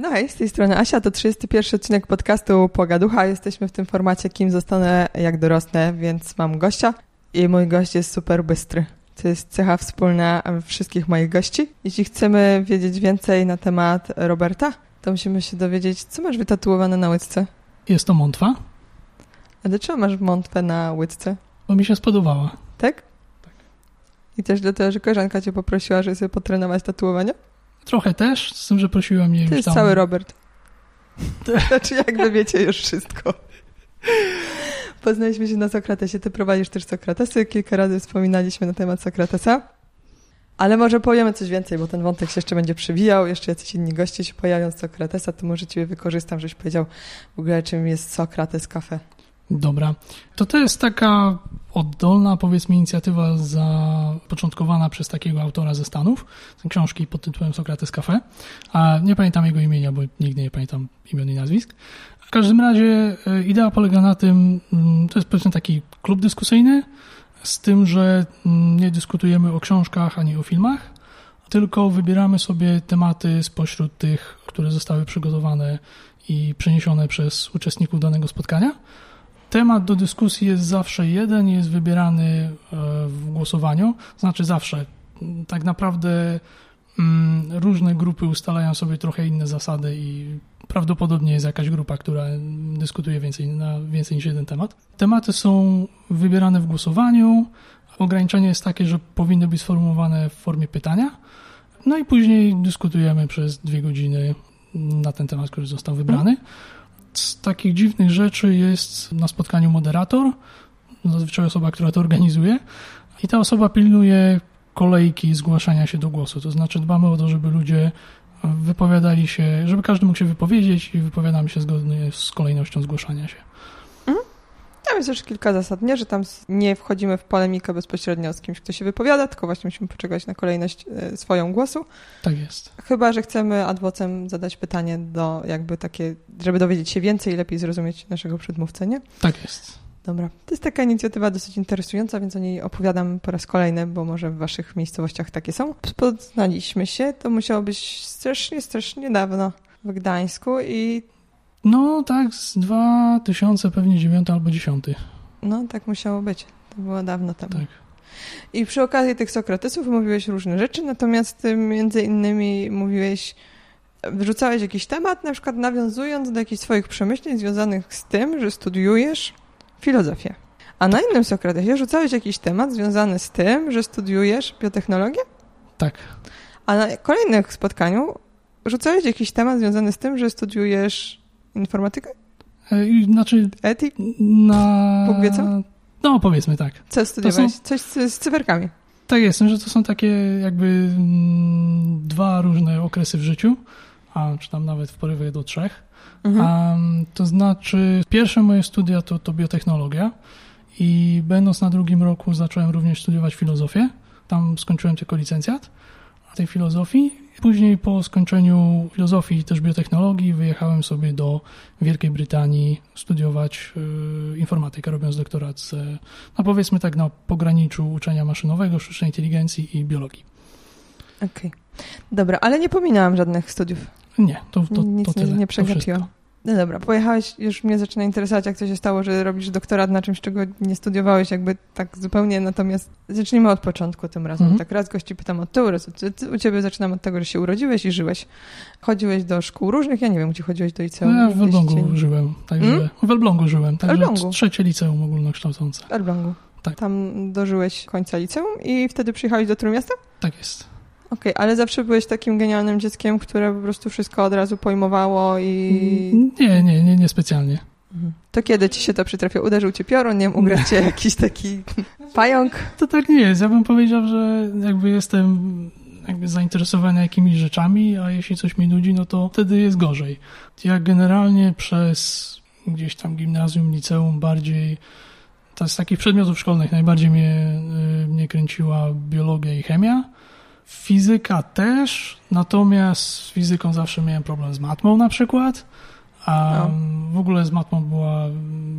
No hej, z tej strony Asia, to 31 odcinek podcastu Pogaducha. Jesteśmy w tym formacie Kim zostanę, jak dorosnę, więc mam gościa i mój gość jest super bystry. To jest cecha wspólna wszystkich moich gości. Jeśli chcemy wiedzieć więcej na temat Roberta, to musimy się dowiedzieć, co masz wytatuowane na łydce. Jest to mątwa. A dlaczego masz mątwę na łydce? Bo mi się spodobała. Tak? Tak. I też dlatego, że koleżanka cię poprosiła, żeby sobie potrenować tatuowanie? Trochę też, z tym, że prosiła mnie To już jest tam... cały Robert. Znaczy, jakby wiecie już wszystko. Poznaliśmy się na Sokratesie. Ty prowadzisz też Sokratesy. Kilka razy wspominaliśmy na temat Sokratesa. Ale może powiemy coś więcej, bo ten wątek się jeszcze będzie przewijał. Jeszcze jacyś inni goście się pojawią z Sokratesa, to może ciebie wykorzystam, żebyś powiedział w ogóle, czym jest Sokrates Cafe. Dobra. To to jest taka oddolna, powiedzmy, inicjatywa zapoczątkowana przez takiego autora ze Stanów, książki pod tytułem Sokrates Cafe. A nie pamiętam jego imienia, bo nigdy nie pamiętam imion i nazwisk. W każdym razie e, idea polega na tym, mm, to jest powiedzmy taki klub dyskusyjny, z tym, że mm, nie dyskutujemy o książkach ani o filmach, tylko wybieramy sobie tematy spośród tych, które zostały przygotowane i przeniesione przez uczestników danego spotkania. Temat do dyskusji jest zawsze jeden, jest wybierany e, w głosowaniu, znaczy zawsze. Tak naprawdę mm, różne grupy ustalają sobie trochę inne zasady i prawdopodobnie jest jakaś grupa, która dyskutuje więcej, na więcej niż jeden temat. Tematy są wybierane w głosowaniu. Ograniczenie jest takie, że powinny być sformułowane w formie pytania. No i później dyskutujemy przez dwie godziny na ten temat, który został wybrany. Z takich dziwnych rzeczy jest na spotkaniu moderator, zazwyczaj osoba, która to organizuje, i ta osoba pilnuje kolejki zgłaszania się do głosu. To znaczy dbamy o to, żeby ludzie wypowiadali się, żeby każdy mógł się wypowiedzieć i wypowiadamy się zgodnie z kolejnością zgłaszania się. Tam jest też kilka zasad, nie? Że tam nie wchodzimy w polemikę bezpośrednio z kimś, kto się wypowiada, tylko właśnie musimy poczekać na kolejność e, swoją głosu. Tak jest. Chyba, że chcemy adwocem zadać pytanie do jakby takie, żeby dowiedzieć się więcej i lepiej zrozumieć naszego przedmówcę, nie? Tak jest. Dobra. To jest taka inicjatywa dosyć interesująca, więc o niej opowiadam po raz kolejny, bo może w waszych miejscowościach takie są. Poznaliśmy się, to musiało być strasznie, strasznie dawno w Gdańsku i No tak, z 2000 pewnie 9 albo 10. no tak musiało być. To było dawno temu. Tak. I przy okazji tych Sokratesów mówiłeś różne rzeczy, natomiast ty między innymi mówiłeś, wrzucałeś jakiś temat, na przykład nawiązując do jakichś swoich przemyśleń związanych z tym, że studiujesz filozofię. A na innym Sokratesie rzucałeś jakiś temat związany z tym, że studiujesz biotechnologię, Tak. a na kolejnym spotkaniu rzucałeś jakiś temat związany z tym, że studiujesz informatykę, E, Znaczy etyk. na... Co? No powiedzmy tak. Co studiowałeś? Coś z, z cyferkami. Tak jest, że to są takie jakby mm, dwa różne okresy w życiu, a czy tam nawet w porywie do trzech. Mhm. A, to znaczy, pierwsze moje studia to, to biotechnologia i będąc na drugim roku zacząłem również studiować filozofię. Tam skończyłem tylko licencjat tej filozofii. Później po skończeniu filozofii i też biotechnologii wyjechałem sobie do Wielkiej Brytanii studiować y, informatykę, robiąc doktorat z, no powiedzmy tak na pograniczu uczenia maszynowego, sztucznej inteligencji i biologii. Okej. Dobra, ale nie pominęłam żadnych studiów. Nie, to, to, Nic to tyle. nie, przegapiłam. No dobra, pojechałeś, już mnie zaczyna interesować, jak to się stało, że robisz doktorat na czymś, czego nie studiowałeś jakby tak zupełnie, natomiast zacznijmy od początku tym razem. Mhm. Tak raz gości pytam od tyłu, raz od- u ciebie zaczynam od tego, że się urodziłeś i żyłeś. Chodziłeś do szkół różnych, ja nie wiem, gdzie chodziłeś do liceum. No ja w Elblągu cię- żyłem, także Hmm? w Elblągu żyłem, także Elblągu? trzecie liceum ogólnokształcące. W Elblągu. Tak. Tam dożyłeś końca liceum i wtedy przyjechałeś do Trójmiasta? Tak jest. Okej, ale zawsze byłeś takim genialnym dzieckiem, które po prostu wszystko od razu pojmowało i... Nie, nie, nie, nie specjalnie. Mhm. To kiedy ci się to przytrafiło? Uderzył cię piorun, nie wiem, ugryzł cię jakiś taki pająk? To tak nie jest. Ja bym powiedział, że jakby jestem jakby zainteresowany jakimiś rzeczami, a jeśli coś mi nudzi, no to wtedy jest gorzej. Ja generalnie przez gdzieś tam gimnazjum, liceum bardziej to z takich przedmiotów szkolnych najbardziej mnie, y, mnie kręciła biologia i chemia. Fizyka też, natomiast z fizyką zawsze miałem problem z matmą na przykład. A No. w ogóle z matmą była,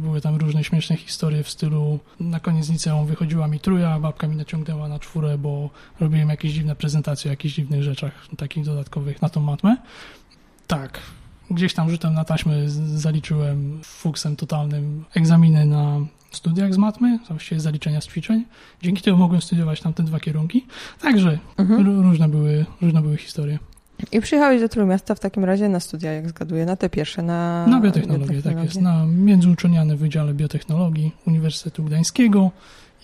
były tam różne śmieszne historie w stylu na koniec liceum wychodziła mi truja, babka mi naciągnęła na czwórę, bo robiłem jakieś dziwne prezentacje o jakichś dziwnych rzeczach takich dodatkowych na tą matmę. Tak. Gdzieś tam rzutem na taśmę zaliczyłem fuksem totalnym egzaminy na studiach z matmy, właściwie zaliczenia z ćwiczeń. Dzięki temu mogłem studiować tam te dwa kierunki. Także mhm. różne, były, różne były historie. I przyjechałeś do Trójmiasta w takim razie na studia, jak zgaduję, na te pierwsze, na... Na biotechnologię, biotechnologię. tak jest. Na międzyuczelnianym Wydziale Biotechnologii Uniwersytetu Gdańskiego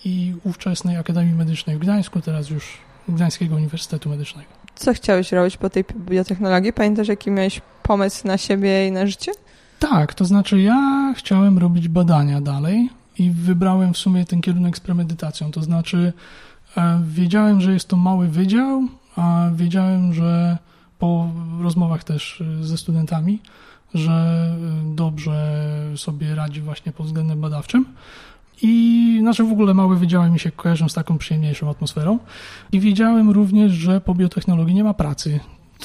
i ówczesnej Akademii Medycznej w Gdańsku, teraz już Gdańskiego Uniwersytetu Medycznego. Co chciałeś robić po tej biotechnologii? Pamiętasz, jaki miałeś pomysł na siebie i na życie? Tak, to znaczy ja chciałem robić badania dalej i wybrałem w sumie ten kierunek z premedytacją, to znaczy e, wiedziałem, że jest to mały wydział, a wiedziałem, że po rozmowach też e, ze studentami, że e, dobrze sobie radzi właśnie pod względem badawczym. I znaczy w ogóle małe wydziały mi się kojarzą z taką przyjemniejszą atmosferą. I wiedziałem również, że po biotechnologii nie ma pracy.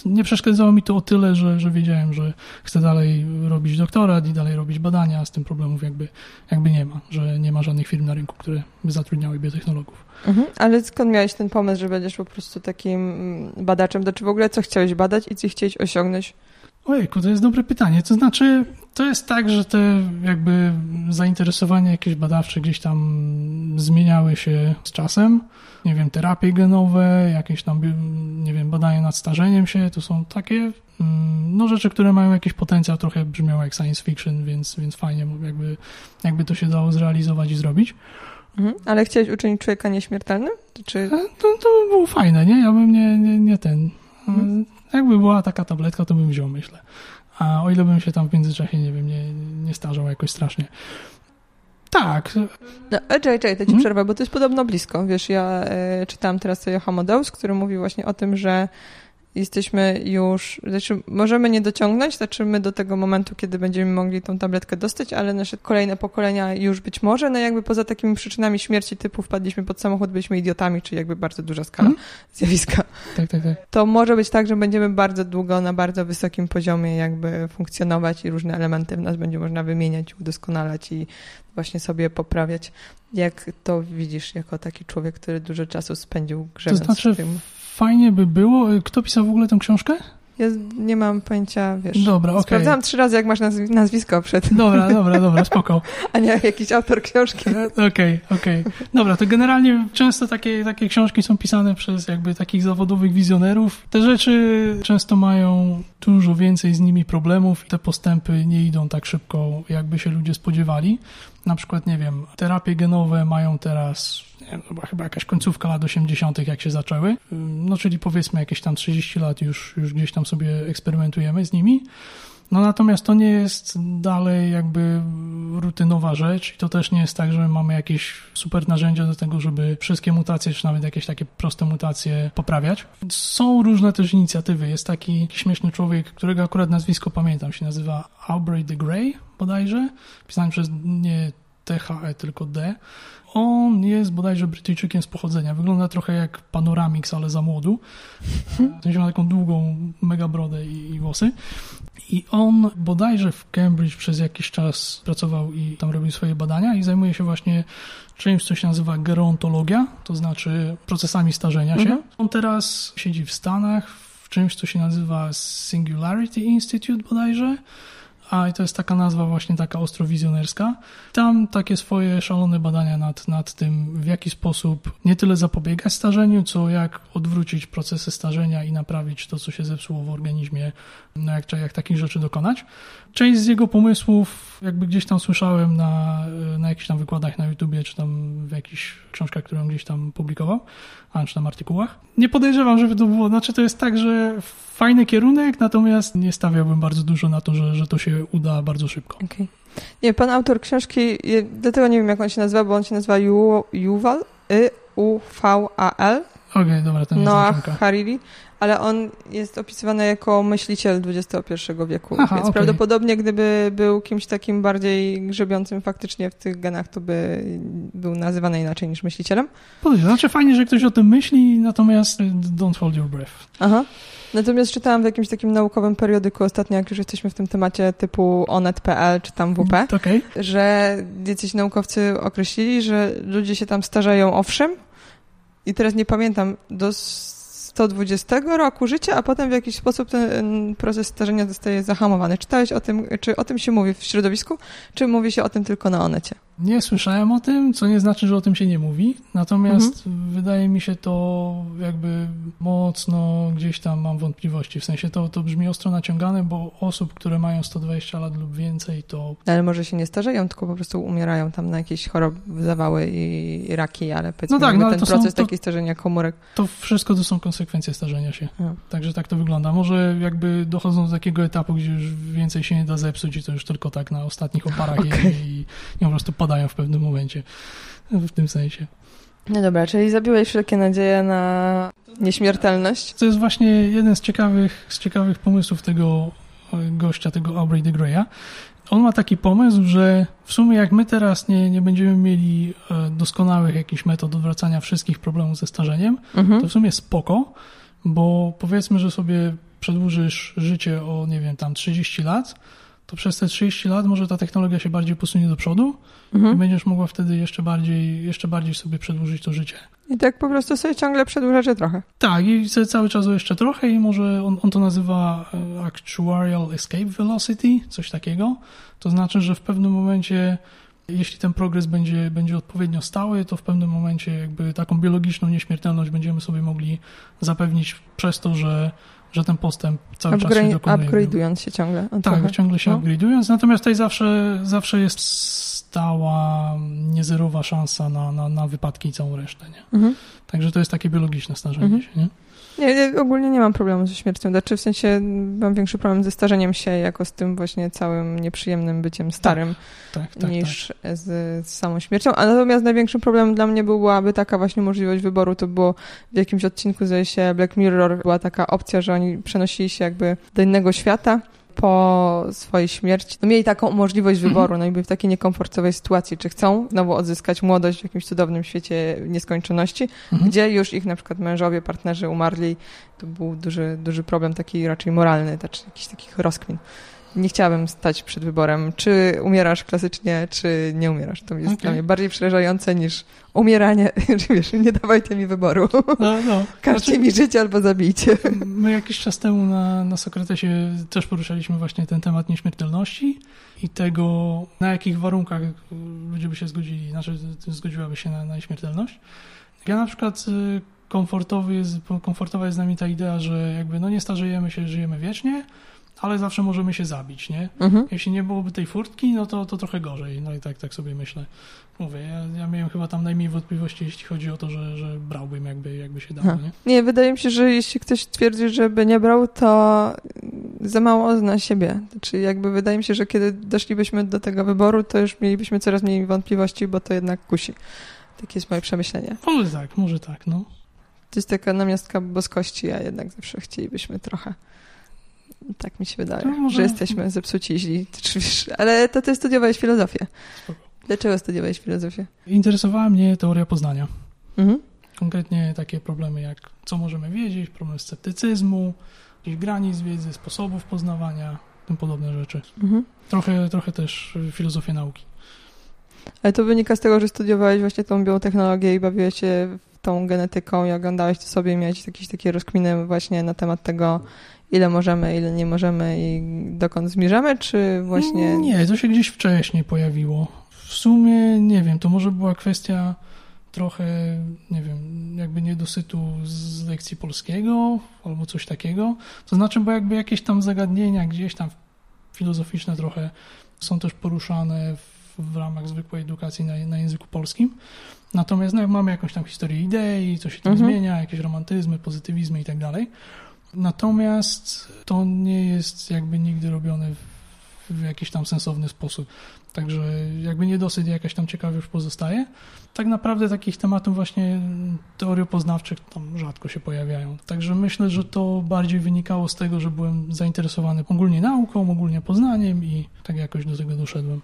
Nie przeszkadzało mi to o tyle, że, że wiedziałem, że chcę dalej robić doktorat i dalej robić badania, a z tym problemów jakby, jakby nie ma, że nie ma żadnych firm na rynku, które by zatrudniały biotechnologów. Mhm. Ale skąd miałeś ten pomysł, że będziesz po prostu takim badaczem? To czy w ogóle co chciałeś badać i co chciałeś osiągnąć? Ojejku, to jest dobre pytanie. To znaczy, to jest tak, że te jakby zainteresowania jakieś badawcze gdzieś tam zmieniały się z czasem. Nie wiem, terapie genowe, jakieś tam, nie wiem, badania nad starzeniem się, to są takie mm, no rzeczy, które mają jakiś potencjał, trochę brzmią jak science fiction, więc, więc fajnie jakby, jakby to się dało zrealizować i zrobić. Mhm. Ale chciałeś uczynić człowieka nieśmiertelnym? Czy... E, to, to by było fajne, nie? Ja bym nie, nie, nie ten... Mhm. Jakby była taka tabletka, to bym wziął, myślę. A o ile bym się tam w międzyczasie, nie wiem, nie, nie starzał jakoś strasznie. Tak. No, czekaj, czekaj, to ci hmm? przerwę, bo to jest podobno blisko. Wiesz, ja e, czytałam teraz sobie Homodeus, który mówi właśnie o tym, że jesteśmy już, znaczy możemy nie dociągnąć, znaczy my do tego momentu, kiedy będziemy mogli tą tabletkę dostać, ale nasze kolejne pokolenia już być może, no jakby poza takimi przyczynami śmierci typu wpadliśmy pod samochód, byliśmy idiotami, czy jakby bardzo duża skala mm. zjawiska. Tak, tak, tak. To może być tak, że będziemy bardzo długo na bardzo wysokim poziomie jakby funkcjonować i różne elementy w nas będzie można wymieniać, udoskonalać i właśnie sobie poprawiać. Jak to widzisz jako taki człowiek, który dużo czasu spędził grzebiąc to znaczy, w tym? Fajnie by było. Kto pisał w ogóle tę książkę? Ja nie mam pojęcia, wiesz. Dobra, okej. Okay. Sprawdzałam trzy razy, jak masz nazwisko przed. Dobra, dobra, dobra, spoko. A nie jakiś autor książki. Okej, okej. Okay, okay. Dobra, to generalnie często takie, takie książki są pisane przez jakby takich zawodowych wizjonerów. Te rzeczy często mają dużo więcej z nimi problemów i te postępy nie idą tak szybko, jakby się ludzie spodziewali. Na przykład, nie wiem, terapie genowe mają teraz, wiem, chyba jakaś końcówka lat 80., jak się zaczęły. No, czyli powiedzmy jakieś tam 30 lat już, już gdzieś tam sobie eksperymentujemy z nimi. No natomiast to nie jest dalej jakby rutynowa rzecz i to też nie jest tak, że mamy jakieś super narzędzia do tego, żeby wszystkie mutacje, czy nawet jakieś takie proste mutacje poprawiać. Są różne też inicjatywy. Jest taki śmieszny człowiek, którego akurat nazwisko pamiętam, się nazywa Aubrey de Grey bodajże, pisany przez nie THE, tylko D. On jest bodajże Brytyjczykiem z pochodzenia. Wygląda trochę jak Panoramix, ale za młodu. W sensie ma taką długą mega brodę i, i włosy. I on bodajże w Cambridge przez jakiś czas pracował i tam robił swoje badania i zajmuje się właśnie czymś, co się nazywa gerontologia, to znaczy procesami starzenia się. Mhm. On teraz siedzi w Stanach w czymś, co się nazywa Singularity Institute bodajże a i to jest taka nazwa właśnie taka ostrowizjonerska. Tam takie swoje szalone badania nad, nad tym, w jaki sposób nie tyle zapobiegać starzeniu, co jak odwrócić procesy starzenia i naprawić to, co się zepsuło w organizmie, no jak, jak takich rzeczy dokonać. Część z jego pomysłów jakby gdzieś tam słyszałem na, na jakichś tam wykładach na YouTubie, czy tam w jakichś książkach, które on gdzieś tam publikował, a czy tam artykułach. Nie podejrzewam, żeby to było, znaczy to jest tak, że fajny kierunek, natomiast nie stawiałbym bardzo dużo na to, że, że to się uda bardzo szybko. Okay. Nie, pan autor książki, dlatego nie wiem jak on się nazywa, bo on się nazywa Ju, Yuval, y U V A L. Okej, okay, dobra, ten Noah Hariri, ale on jest opisywany jako myśliciel XXI wieku, Aha, więc okay. prawdopodobnie gdyby był kimś takim bardziej grzebiącym faktycznie w tych genach, to by był nazywany inaczej niż myślicielem. Znaczy fajnie, że ktoś o tym myśli, natomiast don't hold your breath. Aha. Natomiast czytałam w jakimś takim naukowym periodyku ostatnio, jak już jesteśmy w tym temacie typu onet.pl czy tam WP, mm, okay. że jacyś naukowcy określili, że ludzie się tam starzeją owszem i teraz nie pamiętam, do 120 roku życia, a potem w jakiś sposób ten proces starzenia zostaje zahamowany. Czytałeś o tym, czy o tym się mówi w środowisku, czy mówi się o tym tylko na Onecie? Nie słyszałem o tym, co nie znaczy, że o tym się nie mówi. Natomiast mhm. wydaje mi się to jakby mocno gdzieś tam mam wątpliwości. W sensie to, to brzmi ostro naciągane, bo osób, które mają 120 lat lub więcej, to. Ale może się nie starzeją, tylko po prostu umierają tam na jakieś choroby, zawały i, raki, ale powiedzmy, no tak, no, ten proces są, to, takiej starzenia komórek. To wszystko to są konsekwencje starzenia się. No. Także tak to wygląda. Może jakby dochodzą do takiego etapu, gdzie już więcej się nie da zepsuć i to już tylko tak na ostatnich oparach okay. i, i po prostu padają w pewnym momencie. W tym sensie. No dobra, czyli zabiłeś wszelkie nadzieje na nieśmiertelność? To jest właśnie jeden z ciekawych, z ciekawych pomysłów tego e, gościa, tego Aubrey de Greya. On ma taki pomysł, że w sumie jak my teraz nie, nie będziemy mieli e, doskonałych jakichś metod odwracania wszystkich problemów ze starzeniem, mhm. to w sumie spoko, bo powiedzmy, że sobie przedłużysz życie o, nie wiem, tam 30 lat, to przez te 30 lat może ta technologia się bardziej posunie do przodu mhm. i będziesz mogła wtedy jeszcze bardziej, jeszcze bardziej sobie przedłużyć to życie. I tak po prostu sobie ciągle przedłużacie trochę. Tak, i cały czas jeszcze trochę i może on, on to nazywa e, Actuarial Escape Velocity, coś takiego. To znaczy, że w pewnym momencie jeśli ten progres będzie, będzie odpowiednio stały, to w pewnym momencie jakby taką biologiczną nieśmiertelność będziemy sobie mogli zapewnić przez to, że że ten postęp cały Upgrade, czas się dokonuje. Upgrade'ując się ciągle. Tak, trochę. ciągle się no. upgrade'ując, natomiast tutaj zawsze, zawsze jest stała, niezerowa szansa na, na, na wypadki i całą resztę. Nie? Mhm. Także to jest takie biologiczne starzenie mhm. się. Nie? Nie, nie, ogólnie nie mam problemu ze śmiercią. Znaczy w sensie mam większy problem ze starzeniem się jako z tym właśnie całym nieprzyjemnym byciem starym tak, tak, tak, niż tak. Z, z, samą śmiercią. A natomiast największym problemem dla mnie byłaby taka właśnie możliwość wyboru. To było w jakimś odcinku, zdaje się, Black Mirror była taka opcja, że oni przenosili się jakby do innego świata po swojej śmierci, no mieli taką możliwość mhm. wyboru, no i byli w takiej niekomfortowej sytuacji, czy chcą znowu odzyskać młodość w jakimś cudownym świecie nieskończoności, mhm. gdzie już ich na przykład mężowie, partnerzy umarli. To był duży, duży problem taki raczej moralny, znaczy jakiś takich rozkmin nie chciałabym stać przed wyborem, czy umierasz klasycznie, czy nie umierasz. To jest okay. dla mnie bardziej przerażające niż umieranie. Wiesz, nie dawajcie mi wyboru. No, no. Każcie znaczy, mi życie albo zabijcie. My jakiś czas temu na, na Sokratesie też poruszaliśmy właśnie ten temat nieśmiertelności i tego, na jakich warunkach ludzie by się zgodzili, znaczy zgodziłaby się na, na nieśmiertelność. Ja na przykład y, komfortowy jest, komfortowa jest z nami ta idea, że jakby no nie starzejemy się, żyjemy wiecznie, ale zawsze możemy się zabić, nie? Mhm. Jeśli nie byłoby tej furtki, no to, to trochę gorzej. No i tak, tak sobie myślę. Mówię, ja, ja miałem chyba tam najmniej wątpliwości, jeśli chodzi o to, że, że brałbym jakby, jakby się dało, nie? Nie, wydaje mi się, że jeśli ktoś twierdzi, że by nie brał, to za mało zna siebie. Znaczy jakby wydaje mi się, że kiedy doszlibyśmy do tego wyboru, to już mielibyśmy coraz mniej wątpliwości, bo to jednak kusi. Takie jest moje przemyślenie. Może tak, może tak, no. To jest taka namiastka boskości, a jednak zawsze chcielibyśmy trochę tak mi się wydaje, że jesteśmy zepsuci źli. Ale to ty studiowałeś filozofię. Spoko. Dlaczego studiowałeś filozofię? Interesowała mnie teoria poznania. Mhm. Konkretnie takie problemy jak co możemy wiedzieć, problem sceptycyzmu, jakichś granic wiedzy, sposobów poznawania, tym podobne rzeczy. Mhm. Trochę, trochę też filozofię nauki. Ale to wynika z tego, że studiowałeś właśnie tą biotechnologię i bawiłeś się tą genetyką i oglądałeś to sobie i miałeś jakieś takie rozkminy właśnie na temat tego, ile możemy, ile nie możemy i dokąd zmierzamy, czy właśnie... Nie, to się gdzieś wcześniej pojawiło. W sumie, nie wiem, to może była kwestia trochę, nie wiem, jakby niedosytu z lekcji polskiego albo coś takiego. To znaczy, bo jakby jakieś tam zagadnienia gdzieś tam filozoficzne trochę są też poruszane w, w ramach zwykłej edukacji na, na języku polskim. Natomiast no, mamy jakąś tam historię idei, co się tam mhm. zmienia, jakieś romantyzmy, pozytywizmy i tak dalej. Natomiast to nie jest jakby nigdy robione w, jakiś tam sensowny sposób. Także jakby niedosyt jakaś tam ciekawość pozostaje. Tak naprawdę takich tematów właśnie teoriopoznawczych tam rzadko się pojawiają. Także myślę, że to bardziej wynikało z tego, że byłem zainteresowany ogólnie nauką, ogólnie poznaniem i tak jakoś do tego doszedłem.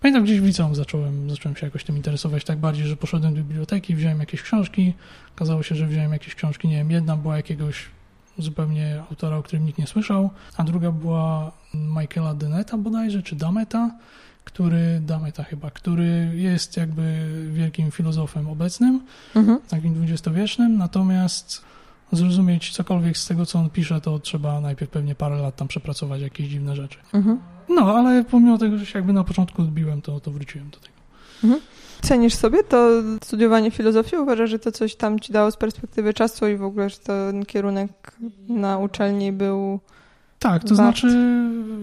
Pamiętam gdzieś w liceum zacząłem, zacząłem się jakoś tym interesować tak bardziej, że poszedłem do biblioteki, wziąłem jakieś książki. Okazało się, że wziąłem jakieś książki, nie wiem, jedna była jakiegoś zupełnie autora, o którym nikt nie słyszał, a druga była Michaela Deneta bodajże, czy Dameta, który, Dameta chyba, który jest jakby wielkim filozofem obecnym, mhm. takim dwudziestowiecznym, natomiast zrozumieć cokolwiek z tego, co on pisze, to trzeba najpierw pewnie parę lat tam przepracować jakieś dziwne rzeczy. Mhm. No, ale pomimo tego, że się jakby na początku odbiłem, to, to wróciłem do tego. Mhm. Cenisz sobie to studiowanie filozofii? Uważasz, że to coś tam ci dało z perspektywy czasu i w ogóle, że ten kierunek na uczelni był Tak, to Wart. znaczy,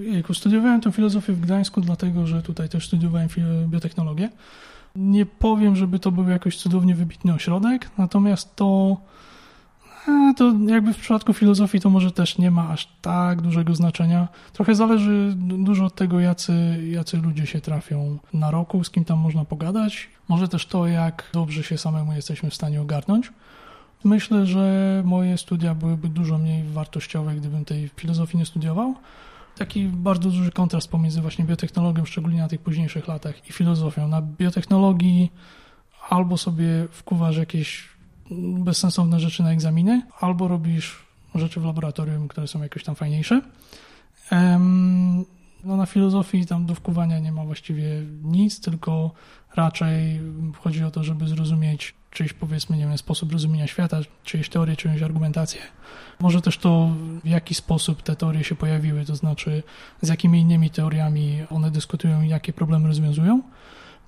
jejku, studiowałem tę filozofię w Gdańsku, dlatego że tutaj też studiowałem biotechnologię. Nie powiem, żeby to był jakoś cudownie wybitny ośrodek, natomiast to, to jakby w przypadku filozofii to może też nie ma aż tak dużego znaczenia. Trochę zależy du- dużo od tego, jacy, jacy ludzie się trafią na roku, z kim tam można pogadać. Może też to, jak dobrze się samemu jesteśmy w stanie ogarnąć. Myślę, że moje studia byłyby dużo mniej wartościowe, gdybym tej filozofii nie studiował. Taki bardzo duży kontrast pomiędzy właśnie biotechnologią, szczególnie na tych późniejszych latach, i filozofią. Na biotechnologii albo sobie wkuwasz jakieś bezsensowne rzeczy na egzaminy, albo robisz rzeczy w laboratorium, które są jakoś tam fajniejsze. No na filozofii tam do wkuwania nie ma właściwie nic, tylko raczej chodzi o to, żeby zrozumieć czyjś powiedzmy, nie wiem, sposób rozumienia świata, czyjeś teorie, czyjąś argumentację. Może też to, w jaki sposób te teorie się pojawiły, to znaczy z jakimi innymi teoriami one dyskutują i jakie problemy rozwiązują.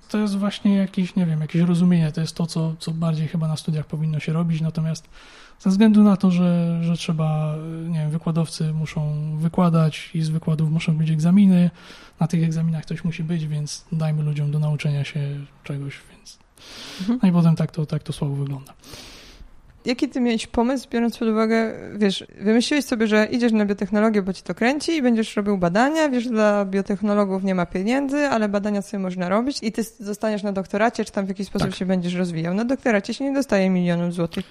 To jest właśnie jakieś, nie wiem, jakieś rozumienie, to jest to, co, co bardziej chyba na studiach powinno się robić, natomiast ze względu na to, że, że trzeba, nie wiem, wykładowcy muszą wykładać i z wykładów muszą być egzaminy, na tych egzaminach ktoś musi być, więc dajmy ludziom do nauczenia się czegoś, więc Mhm. no i potem tak to, tak to słabo wygląda. Jaki ty miałeś pomysł, biorąc pod uwagę, wiesz, wymyśliłeś sobie, że idziesz na biotechnologię, bo ci to kręci i będziesz robił badania, wiesz, dla biotechnologów nie ma pieniędzy, ale badania sobie można robić i ty zostaniesz na doktoracie, czy tam w jakiś sposób Tak. się będziesz rozwijał. Na doktoracie się nie dostaje milionów złotych.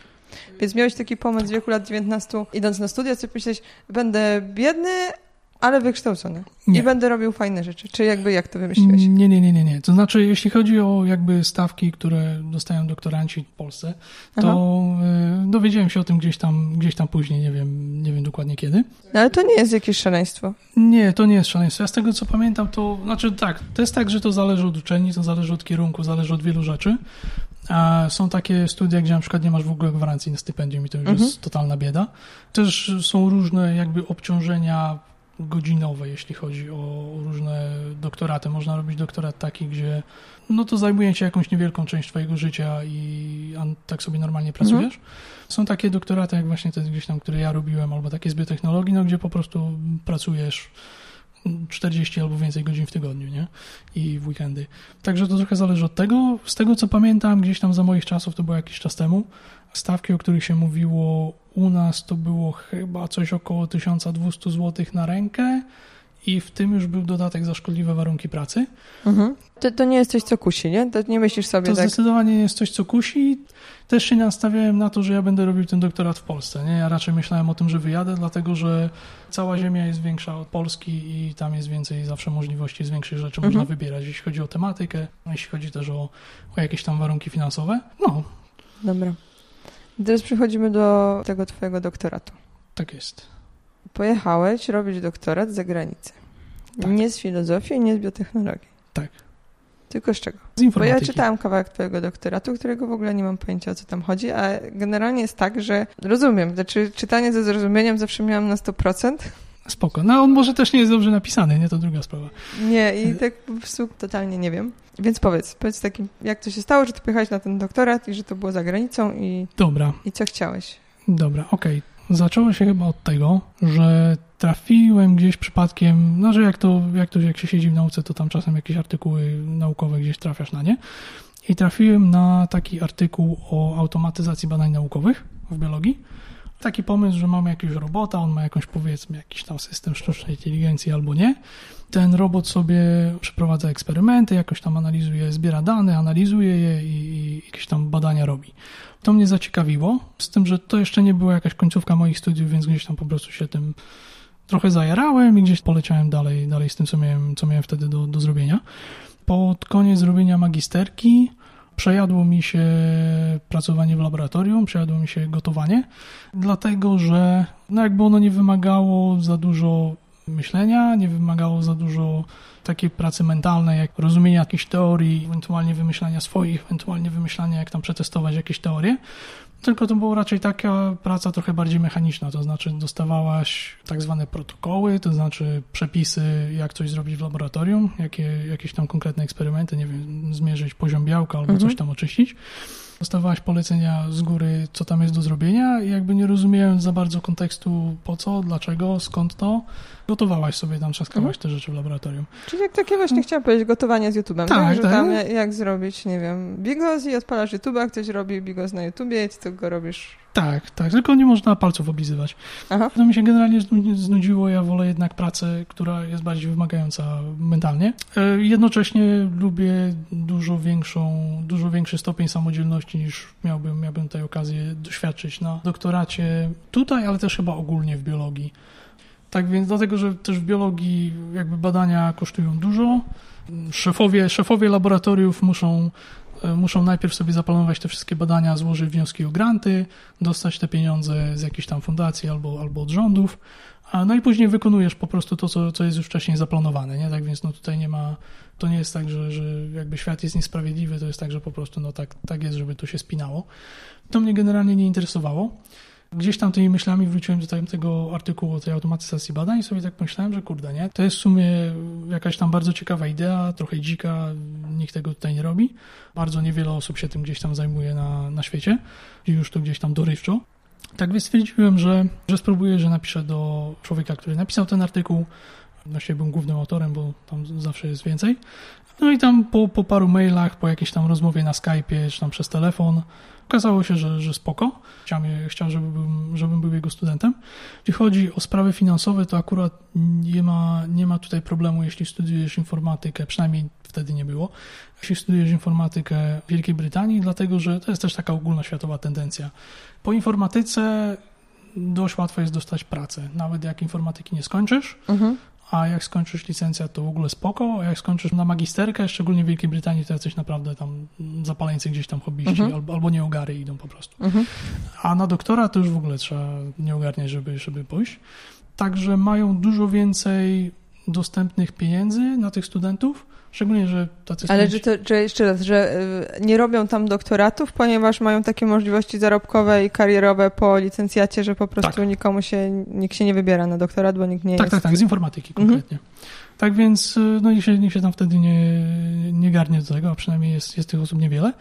Więc miałeś taki pomysł w wieku lat 19, idąc na studia, sobie myśleć, będę biedny, ale wykształcony. Nie. I będę robił fajne rzeczy. Czy jakby jak to wymyśliłeś? Nie, nie, nie, nie, nie. To znaczy, jeśli chodzi o jakby stawki, które dostają doktoranci w Polsce, to y, dowiedziałem się o tym gdzieś tam, gdzieś tam później, nie wiem, nie wiem dokładnie kiedy. No ale to nie jest jakieś szaleństwo. Nie, to nie jest szaleństwo. Ja z tego co pamiętam, to znaczy tak, to jest tak, że to zależy od uczelni, to zależy od kierunku, zależy od wielu rzeczy. A są takie studia, gdzie na przykład nie masz w ogóle gwarancji na stypendium i to już Mhm. jest totalna bieda. Też są różne jakby obciążenia godzinowe, jeśli chodzi o różne doktoraty. Można robić doktorat taki, gdzie no to zajmuje cię jakąś niewielką część twojego życia i tak sobie normalnie pracujesz. Są takie doktoraty, jak właśnie te gdzieś tam, które ja robiłem, albo takie z biotechnologii, no gdzie po prostu pracujesz 40 albo więcej godzin w tygodniu, nie? I w weekendy. Także to trochę zależy od tego. Z tego co pamiętam, gdzieś tam za moich czasów, to było jakiś czas temu, stawki, o których się mówiło u nas, to było chyba coś około 1200 zł na rękę i w tym już był dodatek za szkodliwe warunki pracy. Mhm. To, to nie jest coś, co kusi, nie? To nie myślisz sobie To tak. zdecydowanie jest coś, co kusi. Też się nie nastawiałem na to, że ja będę robił ten doktorat w Polsce. Nie? Ja raczej myślałem o tym, że wyjadę, dlatego że cała Ziemia jest większa od Polski i tam jest więcej zawsze możliwości, z większych rzeczy Mhm. można wybierać, jeśli chodzi o tematykę, jeśli chodzi też o, o jakieś tam warunki finansowe. No, Dobra. Teraz przechodzimy do tego twojego doktoratu. tak jest. Pojechałeś robić doktorat za granicę. Tak. Nie z filozofii, nie z biotechnologii. Tak. Tylko z czego? Z Bo ja informatyki. czytałam kawałek twojego doktoratu, którego w ogóle nie mam pojęcia o co tam chodzi, a generalnie jest tak, że rozumiem, znaczy czytanie ze zrozumieniem zawsze miałam na 100%. Spoko. No on może też nie jest dobrze napisany, nie? To druga sprawa. Nie, i tak po prostu totalnie nie wiem. Więc powiedz, powiedz takim, jak to się stało, że ty pojechałeś na ten doktorat i że to było za granicą i, Dobra. i co chciałeś? Dobra, okej. Zaczęło się chyba od tego, że trafiłem gdzieś przypadkiem, no że jak to, jak to jak się siedzi w nauce, to tam czasem jakieś artykuły naukowe gdzieś trafiasz na nie. I trafiłem na taki artykuł o automatyzacji badań naukowych w biologii. Taki pomysł, że mamy jakiegoś robota, on ma jakąś powiedzmy jakiś tam system sztucznej inteligencji albo nie. Ten robot sobie przeprowadza eksperymenty, jakoś tam analizuje, zbiera dane, analizuje je i, i jakieś tam badania robi. To mnie zaciekawiło, z tym, że to jeszcze nie była jakaś końcówka moich studiów, więc gdzieś tam po prostu się tym trochę zajarałem i gdzieś poleciałem dalej, dalej z tym, co miałem, co miałem wtedy do, do zrobienia. Pod koniec zrobienia magisterki przejadło mi się pracowanie w laboratorium, przejadło mi się gotowanie, dlatego że no jakby ono nie wymagało za dużo myślenia, nie wymagało za dużo takiej pracy mentalnej, jak rozumienia jakichś teorii, ewentualnie wymyślania swoich, ewentualnie wymyślania, jak tam przetestować jakieś teorie. Tylko to była raczej taka praca trochę bardziej mechaniczna, to znaczy dostawałaś tak zwane protokoły, to znaczy przepisy, jak coś zrobić w laboratorium, jakie, jakieś tam konkretne eksperymenty, nie wiem, zmierzyć poziom białka albo Mhm. coś tam oczyścić. Dostawałaś polecenia z góry, co tam jest do zrobienia i jakby nie rozumiejąc za bardzo kontekstu po co, dlaczego, skąd to, gotowałaś sobie tam, trzaskałaś te rzeczy w laboratorium. Czyli jak takie właśnie chciałam powiedzieć, gotowanie z YouTube'em, tak? Tak, Że tak. tam jak zrobić, nie wiem, bigos i odpalasz YouTube'a, ktoś robi bigos na YouTubie i ty go robisz. Tak, tak, tylko nie można palców oblizywać. Aha. To mi się generalnie znu- znudziło, ja wolę jednak pracę, która jest bardziej wymagająca mentalnie. E, Jednocześnie lubię dużo większą, dużo większy stopień samodzielności niż miałbym, miałbym tutaj okazję doświadczyć na doktoracie tutaj, ale też chyba ogólnie w biologii. Tak więc dlatego, że też w biologii jakby badania kosztują dużo. Szefowie, szefowie laboratoriów muszą, muszą najpierw sobie zaplanować te wszystkie badania, złożyć wnioski o granty, dostać te pieniądze z jakiejś tam fundacji albo, albo od rządów, no i później wykonujesz po prostu to, co, co jest już wcześniej zaplanowane, nie? Tak więc no tutaj nie ma, to nie jest tak, że, że jakby świat jest niesprawiedliwy, to jest tak, że po prostu no tak, tak jest, żeby to się spinało. To mnie generalnie nie interesowało. Gdzieś tam tymi myślami wróciłem do tego artykułu o tej automatyzacji badań i sobie tak myślałem, że kurde, nie? To jest w sumie jakaś tam bardzo ciekawa idea, trochę dzika, nikt tego tutaj nie robi. Bardzo niewiele osób się tym gdzieś tam zajmuje na, na świecie i już to gdzieś tam dorywczo. Tak więc stwierdziłem, że, że spróbuję, że napiszę do człowieka, który napisał ten artykuł. Właściwie byłem głównym autorem, bo tam zawsze jest więcej. No i tam po, po paru mailach, po jakiejś tam rozmowie na Skype'ie, czy tam przez telefon, okazało się, że, że spoko. Chciał, chciał żeby byłem, żebym był jego studentem. Jeśli chodzi o sprawy finansowe, to akurat nie ma, nie ma tutaj problemu, jeśli studiujesz informatykę, przynajmniej wtedy nie było, jeśli studiujesz informatykę w Wielkiej Brytanii, dlatego że to jest też taka ogólnoświatowa tendencja. Po informatyce dość łatwo jest dostać pracę, nawet jak informatyki nie skończysz, Mhm. A jak skończysz licencjat, to w ogóle spoko, a jak skończysz na magisterkę, szczególnie w Wielkiej Brytanii, to jacyś naprawdę tam zapaleńcy gdzieś tam hobbyści Mhm. albo, albo nieogary idą po prostu. Mhm. A na doktora to już w ogóle trzeba nie ogarniać, żeby, żeby pójść. Także mają dużo więcej dostępnych pieniędzy na tych studentów, szczególnie, że tacy Ale to, jeszcze raz, że y, nie robią tam doktoratów, ponieważ mają takie możliwości zarobkowe i karierowe po licencjacie, że po prostu Tak. nikomu się, nikt się nie wybiera na doktorat, bo nikt nie Tak, jest. tak, tak, z informatyki Mhm. konkretnie. Tak więc y, no, nikt, się, nikt się tam wtedy nie, nie garnie do tego, a przynajmniej jest, jest tych osób niewiele.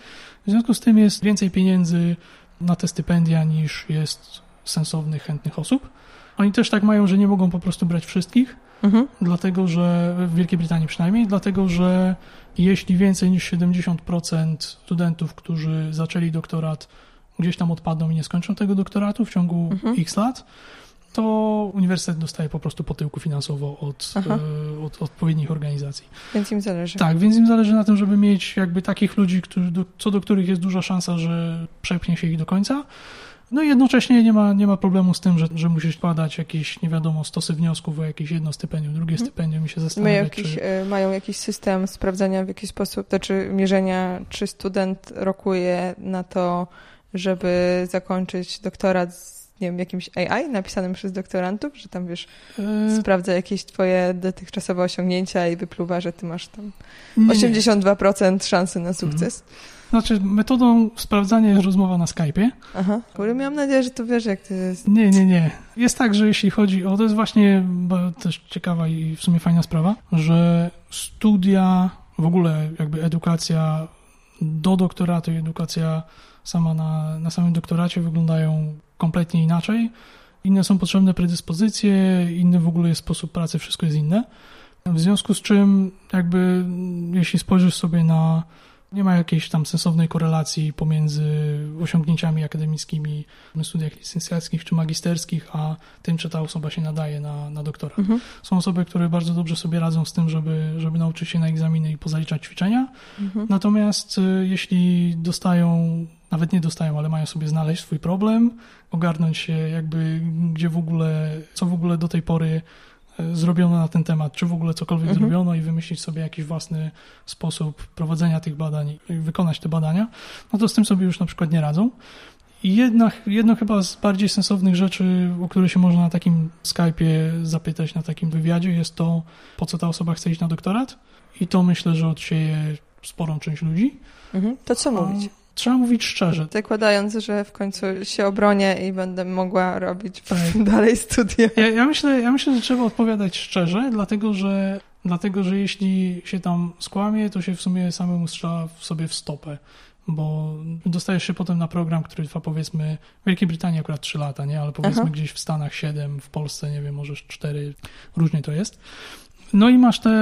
W związku z tym jest więcej pieniędzy na te stypendia niż jest sensownych, chętnych osób. Oni też tak mają, że nie mogą po prostu brać wszystkich, Mhm. dlatego że w Wielkiej Brytanii przynajmniej, dlatego że jeśli więcej niż 70% studentów, którzy zaczęli doktorat, gdzieś tam odpadną i nie skończą tego doktoratu w ciągu Mhm. x lat, to uniwersytet dostaje po prostu po tyłku finansowo od, e, od odpowiednich organizacji. Więc im zależy. Tak, więc im zależy na tym, żeby mieć jakby takich ludzi, którzy, do, co do których jest duża szansa, że przepchnie się ich do końca. No i jednocześnie nie ma, nie ma problemu z tym, że, że musisz składać jakieś, nie wiadomo, stosy wniosków o jakieś jedno stypendium, drugie Mhm. stypendium i się Mają zastanawiać, jakiś, czy... y, mają jakiś system sprawdzania w jakiś sposób, znaczy mierzenia, czy student rokuje na to, żeby zakończyć doktorat z nie wiem, jakimś AI napisanym przez doktorantów, że tam wiesz, E, sprawdza jakieś twoje dotychczasowe osiągnięcia i wypluwa, że ty masz tam nie, nie. 82% szansy na sukces. Znaczy, metodą sprawdzania jest rozmowa na Skype'ie. Aha. Kurde, miałam nadzieję, że to wiesz, jak to jest. Nie, nie, nie. Jest tak, że jeśli chodzi o. To jest właśnie też ciekawa i w sumie fajna sprawa, że studia, w ogóle jakby edukacja do doktoratu i edukacja sama na, na samym doktoracie wyglądają kompletnie inaczej. Inne są potrzebne predyspozycje, inny w ogóle jest sposób pracy, wszystko jest inne. W związku z czym, jakby, jeśli spojrzysz sobie na. Nie ma jakiejś tam sensownej korelacji pomiędzy osiągnięciami akademickimi na studiach licencjackich czy magisterskich, a tym, czy ta osoba się nadaje na, na doktorat. Mhm. Są osoby, które bardzo dobrze sobie radzą z tym, żeby, żeby nauczyć się na egzaminy i pozaliczać ćwiczenia. Mhm. Natomiast y, jeśli dostają, nawet nie dostają, ale mają sobie znaleźć swój problem, ogarnąć się jakby gdzie w ogóle, co w ogóle do tej pory zrobiono na ten temat, czy w ogóle cokolwiek Mhm. zrobiono i wymyślić sobie jakiś własny sposób prowadzenia tych badań i wykonać te badania, no to z tym sobie już na przykład nie radzą. I jedna, jedno chyba z bardziej sensownych rzeczy, o które się można na takim Skype'ie zapytać, na takim wywiadzie, jest to, po co ta osoba chce iść na doktorat. I to myślę, że odsieje sporą część ludzi. Mhm. To co A mówić? Trzeba mówić szczerze. Zakładając, że w końcu się obronię i będę mogła robić tak. dalej studia. Ja, ja, myślę, ja myślę, że trzeba odpowiadać szczerze, dlatego że, dlatego że jeśli się tam skłamie, to się w sumie samemu strzela w sobie w stopę bo dostajesz się potem na program, który trwa powiedzmy w Wielkiej Brytanii akurat 3 lata, nie? Ale powiedzmy Aha. gdzieś w Stanach 7, w Polsce nie wiem, może 4, różnie to jest. No i masz te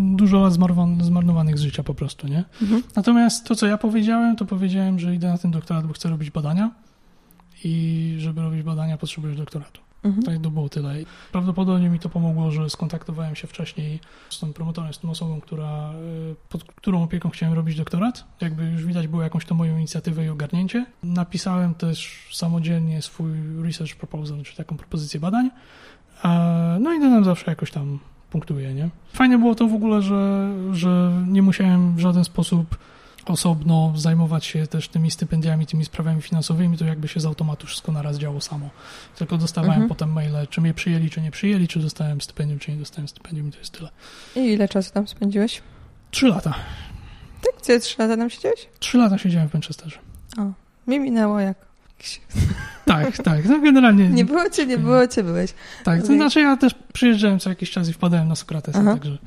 dużo lat zmarnowanych z życia po prostu, nie? Mhm. Natomiast to, co ja powiedziałem, to powiedziałem, że idę na ten doktorat, bo chcę robić badania i żeby robić badania, potrzebujesz doktoratu. Mhm. Tak to było tyle. Prawdopodobnie mi to pomogło, że skontaktowałem się wcześniej z tą promotorem, z tą osobą, która, e, pod którą opieką chciałem robić doktorat. Jakby już widać było jakąś to moją inicjatywę i ogarnięcie. Napisałem też samodzielnie swój research proposal, czy taką propozycję badań. No i dodam zawsze jakoś tam punktuje, nie? Fajnie było to w ogóle, że, że nie musiałem w żaden sposób osobno zajmować się też tymi stypendiami, tymi sprawami finansowymi, to jakby się z automatu wszystko naraz działo samo. Tylko dostawałem mhm. potem maile, czy mnie przyjęli, czy nie przyjęli, czy dostałem stypendium, czy nie dostałem stypendium i to jest tyle. I ile czasu tam spędziłeś? Trzy lata. Tak? Gdzie trzy lata tam siedziałeś? Trzy lata siedziałem w Manchesterze. O, mi minęło jak tak, tak. No generalnie. Nie było cię, nie było cię, byłeś. Tak, to znaczy ja też przyjeżdżałem co jakiś czas i wpadałem na Sokratesa, Aha. także.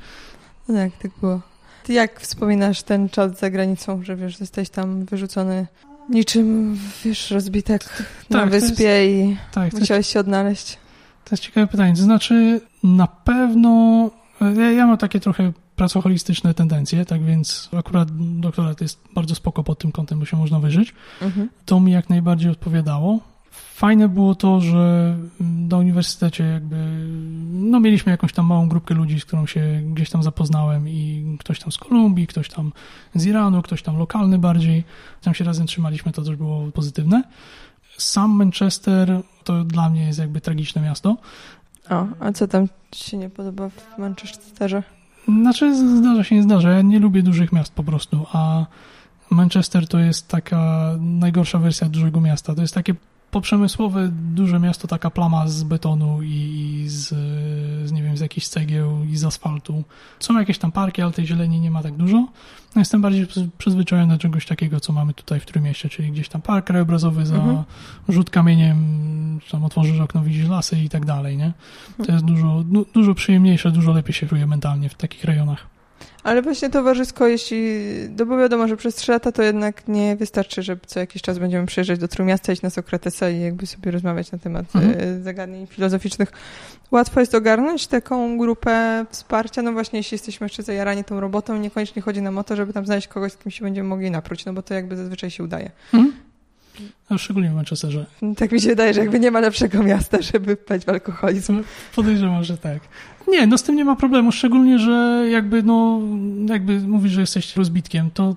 No tak, tak było. Ty jak wspominasz ten czas za granicą, że wiesz, jesteś tam wyrzucony niczym, wiesz, rozbitek na tak, wyspie jest, i tak, musiałeś się odnaleźć? To jest ciekawe pytanie. To znaczy, na pewno ja, ja mam takie trochę pracoholistyczne tendencje, tak więc akurat doktorat jest bardzo spoko pod tym kątem, bo się można wyżyć. Mhm. To mi jak najbardziej odpowiadało. Fajne było to, że na uniwersytecie jakby, no mieliśmy jakąś tam małą grupkę ludzi, z którą się gdzieś tam zapoznałem i ktoś tam z Kolumbii, ktoś tam z Iranu, ktoś tam lokalny bardziej. Tam się razem trzymaliśmy, to też było pozytywne. Sam Manchester to dla mnie jest jakby tragiczne miasto. O, a co tam ci się nie podoba w Manchesterze? Znaczy, zdarza się, nie zdarza. Ja nie lubię dużych miast po prostu, a Manchester to jest taka najgorsza wersja dużego miasta. To jest takie poprzemysłowe duże miasto, taka plama z betonu i z, z, nie wiem, z jakichś cegieł i z asfaltu. Są jakieś tam parki, ale tej zieleni nie ma tak dużo. No jestem bardziej przyzwyczajony do czegoś takiego, co mamy tutaj w Trójmieście, czyli gdzieś tam park krajobrazowy za mhm. rzut kamieniem, tam otworzysz okno, widzisz lasy i tak dalej, nie? To jest dużo, du, dużo przyjemniejsze, dużo lepiej się czuje mentalnie w takich rejonach. Ale właśnie towarzysko, jeśli, no bo wiadomo, że przez trzy lata to jednak nie wystarczy, że co jakiś czas będziemy przyjeżdżać do Trójmiasta, iść na Sokratesa i jakby sobie rozmawiać na temat mhm. E, zagadnień filozoficznych. Łatwo jest ogarnąć taką grupę wsparcia, no właśnie jeśli jesteśmy jeszcze zajarani tą robotą, niekoniecznie chodzi nam o to, żeby tam znaleźć kogoś, z kim się będziemy mogli napróć, no bo to jakby zazwyczaj się udaje. Mhm. No, szczególnie w Manchesterze. Tak mi się wydaje, że jakby nie ma lepszego miasta, żeby wpaść w alkoholizm. Podejrzewam, że tak. Nie, no z tym nie ma problemu, szczególnie, że jakby, no, jakby mówisz, że jesteś rozbitkiem, to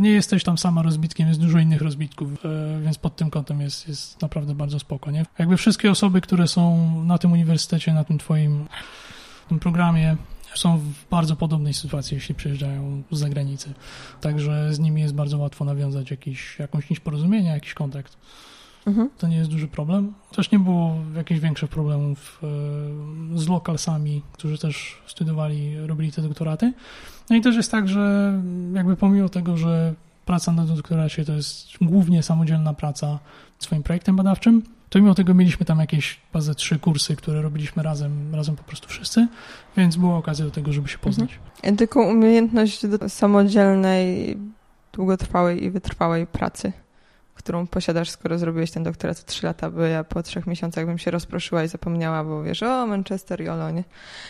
nie jesteś tam sama rozbitkiem, jest dużo innych rozbitków, e, więc pod tym kątem jest, jest naprawdę bardzo spoko, nie? Jakby wszystkie osoby, które są na tym uniwersytecie, na tym twoim tym programie, są w bardzo podobnej sytuacji, jeśli przyjeżdżają z zagranicy. Także z nimi jest bardzo łatwo nawiązać jakiś, jakąś nić porozumienia, jakiś kontakt. Mhm. To nie jest duży problem. Też nie było jakichś większych problemów e, z lokalsami, którzy też studiowali, robili te doktoraty. No i też jest tak, że jakby pomimo tego, że praca na doktoracie to jest głównie samodzielna praca swoim projektem badawczym, to mimo tego mieliśmy tam jakieś bazę trzy kursy, które robiliśmy razem, razem po prostu wszyscy, więc była okazja do tego, żeby się poznać. Mhm. Tylko umiejętność do samodzielnej, długotrwałej i wytrwałej pracy którą posiadasz, skoro zrobiłeś ten doktorat 3 lata, bo ja po trzech miesiącach bym się rozproszyła i zapomniała, bo wiesz, o Manchester i Olo, nie?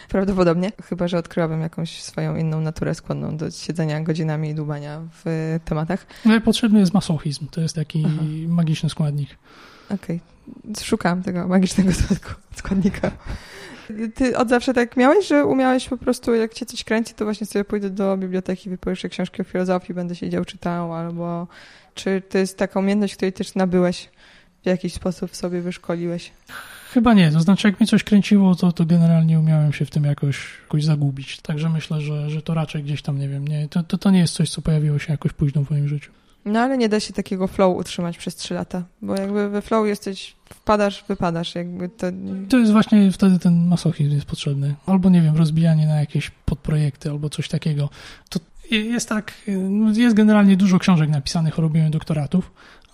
Prawdopodobnie, chyba, że odkryłabym jakąś swoją inną naturę skłonną do siedzenia godzinami i dłubania w tematach. No potrzebny jest masochizm, to jest taki Aha. magiczny składnik. Okej, okay. szukałam tego magicznego składnika. Ty od zawsze tak miałeś, że umiałeś po prostu, jak cię coś kręci, to właśnie sobie pójdę do biblioteki, wypożyczę książki o filozofii, będę siedział, czytał, albo czy to jest taka umiejętność, której też nabyłeś, w jakiś sposób sobie wyszkoliłeś? Chyba nie, to znaczy jak mnie coś kręciło, to, to generalnie umiałem się w tym jakoś, jakoś zagubić. Także myślę, że, że to raczej gdzieś tam, nie wiem, nie, to, to, to nie jest coś, co pojawiło się jakoś późno w moim życiu. No ale nie da się takiego flow utrzymać przez trzy lata, bo jakby we flow jesteś, wpadasz, wypadasz, jakby to... To jest właśnie wtedy ten masochizm jest potrzebny. Albo, nie wiem, rozbijanie na jakieś podprojekty albo coś takiego. To Jest tak, jest generalnie dużo książek napisanych o robieniu doktoratów,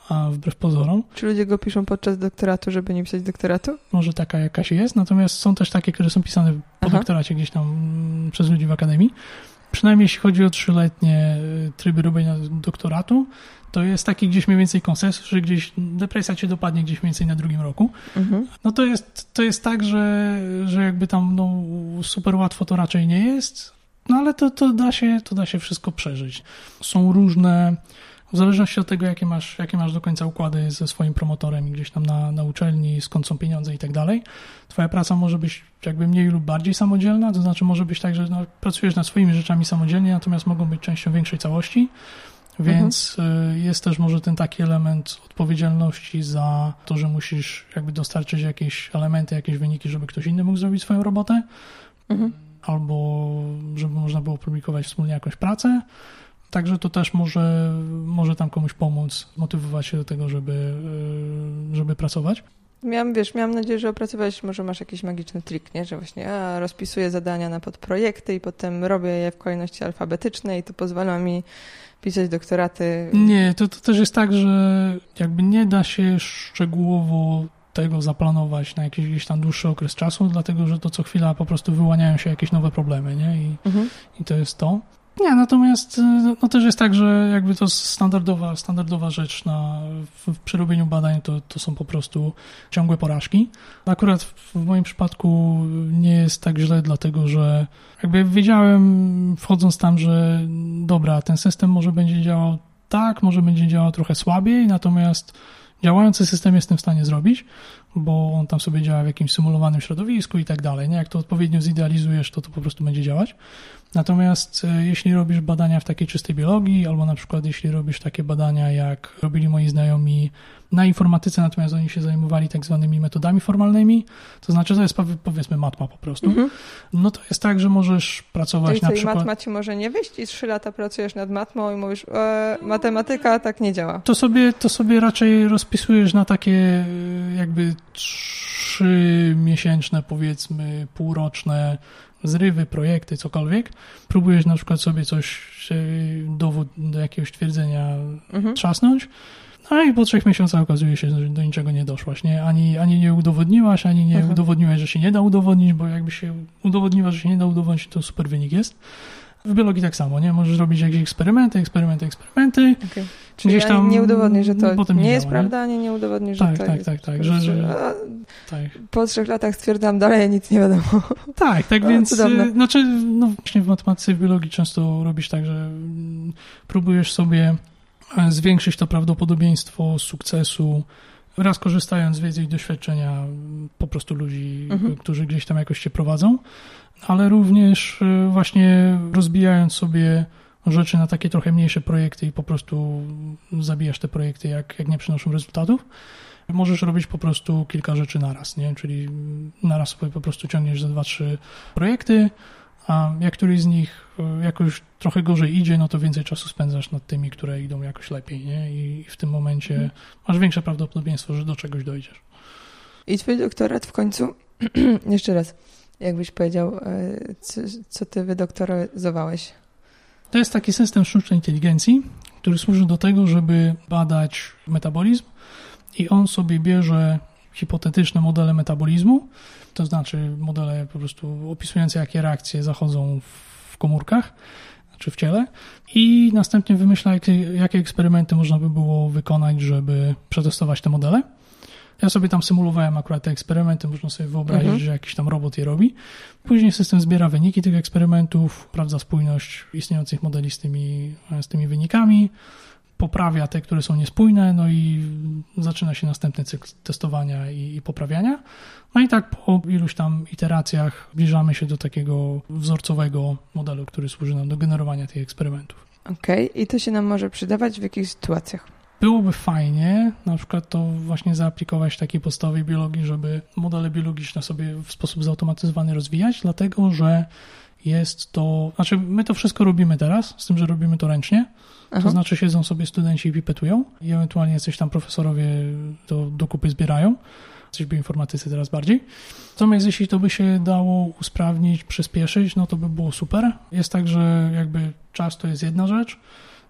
a wbrew pozorom. Czy ludzie go piszą podczas doktoratu, żeby nie pisać doktoratu? Może taka jakaś jest, natomiast są też takie, które są pisane po Aha. doktoracie gdzieś tam mm, przez ludzi w akademii. Przynajmniej jeśli chodzi o trzyletnie y, tryby robienia doktoratu, to jest taki gdzieś mniej więcej konsensus, że gdzieś depresja cię dopadnie gdzieś mniej więcej na drugim roku. Mhm. No to jest, to jest tak, że, że jakby tam no, super łatwo to raczej nie jest, no ale to, to, da się, to da się wszystko przeżyć. Są różne, w zależności od tego, jakie masz, jakie masz do końca układy ze swoim promotorem i gdzieś tam na, na uczelni, skąd są pieniądze i tak dalej, twoja praca może być jakby mniej lub bardziej samodzielna, to znaczy może być tak, że no, pracujesz nad swoimi rzeczami samodzielnie, natomiast mogą być częścią większej całości. Więc mhm. jest też może ten taki element odpowiedzialności za to, że musisz jakby dostarczyć jakieś elementy, jakieś wyniki, żeby ktoś inny mógł zrobić swoją robotę. Mhm. Albo żeby można było publikować wspólnie jakąś pracę. Także to też może, może tam komuś pomóc, motywować się do tego, żeby, e, żeby pracować. Miałam, wiesz, miałam nadzieję, że opracowałeś, może masz jakiś magiczny trik, nie? Że właśnie a, rozpisuję zadania na podprojekty i potem robię je w kolejności alfabetycznej i to pozwala mi pisać doktoraty. Nie, to, to też jest tak, że jakby nie da się szczegółowo tego zaplanować na jakiś gdzieś tam dłuższy okres czasu, dlatego że to co chwila po prostu wyłaniają się jakieś nowe problemy, nie? I, mhm. i to jest to. Nie, natomiast no też jest tak, że jakby to standardowa, standardowa rzecz na, w, w przerobieniu badań to, to są po prostu ciągłe porażki. Akurat w, w moim przypadku nie jest tak źle, dlatego że jakby wiedziałem wchodząc tam, że dobra, ten system może będzie działał tak, może będzie działał trochę słabiej, natomiast działający system jestem w stanie zrobić, bo on tam sobie działa w jakimś symulowanym środowisku i tak dalej. Nie? Jak to odpowiednio zidealizujesz, to to po prostu będzie działać. Natomiast e, jeśli robisz badania w takiej czystej biologii, albo na przykład jeśli robisz takie badania, jak robili moi znajomi na informatyce, natomiast oni się zajmowali tak zwanymi metodami formalnymi, to znaczy to jest powiedzmy matma po prostu, mhm. no to jest tak, że możesz pracować Czyli na przykład... matma ci może nie wyjść i trzy lata pracujesz nad matmą i mówisz, e, matematyka tak nie działa. To sobie, to sobie raczej rozpisujesz na takie e, jakby trzy miesięczne, powiedzmy półroczne zrywy, projekty, cokolwiek, próbujesz na przykład sobie coś, dowód do jakiegoś twierdzenia mhm. trzasnąć, no i po trzech miesiącach okazuje się, że do niczego nie doszłaś, nie? Ani, ani nie udowodniłaś, ani nie mhm. udowodniłaś, że się nie da udowodnić, bo jakby się udowodniła, że się nie da udowodnić, to super wynik jest. W biologii tak samo, nie? Możesz robić jakieś eksperymenty, eksperymenty, eksperymenty. Okay. Czyli gdzieś tam nie udowodnisz, że to nie, nie jest działa, prawda, ani nie udowodnisz, tak, że to tak, jest... Tak, tak, że, że, tak. Po trzech latach stwierdzam dalej, nic nie wiadomo. Tak, tak o, więc, cudowne. znaczy, no właśnie w matematyce, w biologii często robisz tak, że mm, próbujesz sobie e, zwiększyć to prawdopodobieństwo sukcesu, raz korzystając z wiedzy i doświadczenia po prostu ludzi, mhm. którzy gdzieś tam jakoś cię prowadzą, ale również e, właśnie rozbijając sobie rzeczy na takie trochę mniejsze projekty i po prostu zabijasz te projekty, jak, jak nie przynoszą rezultatów. Możesz robić po prostu kilka rzeczy naraz, nie? Czyli naraz sobie po prostu ciągniesz za dwa, trzy projekty, a jak któryś z nich e, jakoś trochę gorzej idzie, no to więcej czasu spędzasz nad tymi, które idą jakoś lepiej, nie? I w tym momencie mhm. masz większe prawdopodobieństwo, że do czegoś dojdziesz. I twój doktorat w końcu, jeszcze raz, jakbyś powiedział, e, co, co ty wydoktoryzowałeś? To jest taki system sztucznej inteligencji, który służy do tego, żeby badać metabolizm i on sobie bierze hipotetyczne modele metabolizmu, to znaczy modele po prostu opisujące, jakie reakcje zachodzą w komórkach czy w ciele i następnie wymyśla, jakie, jakie eksperymenty można by było wykonać, żeby przetestować te modele. Ja sobie tam symulowałem akurat te eksperymenty, można sobie wyobrazić, mhm. że jakiś tam robot je robi. Później system zbiera wyniki tych eksperymentów, sprawdza spójność istniejących modeli z tymi, z tymi wynikami, poprawia te, które są niespójne, no i zaczyna się następny cykl testowania i, i poprawiania. No i tak po iluś tam iteracjach zbliżamy się do takiego wzorcowego modelu, który służy nam do generowania tych eksperymentów. Okej, okay. i to się nam może przydawać w jakichś sytuacjach? Byłoby fajnie na przykład to właśnie zaaplikować w takiej podstawowej biologii, żeby modele biologiczne sobie w sposób zautomatyzowany rozwijać, dlatego że jest to, znaczy my to wszystko robimy teraz, z tym, że robimy to ręcznie, Aha. to znaczy siedzą sobie studenci i pipetują i ewentualnie coś tam profesorowie to do kupy zbierają, coś bioinformatycy teraz bardziej. Natomiast jeśli to by się dało usprawnić, przyspieszyć, no to by było super. Jest tak, że jakby czas to jest jedna rzecz,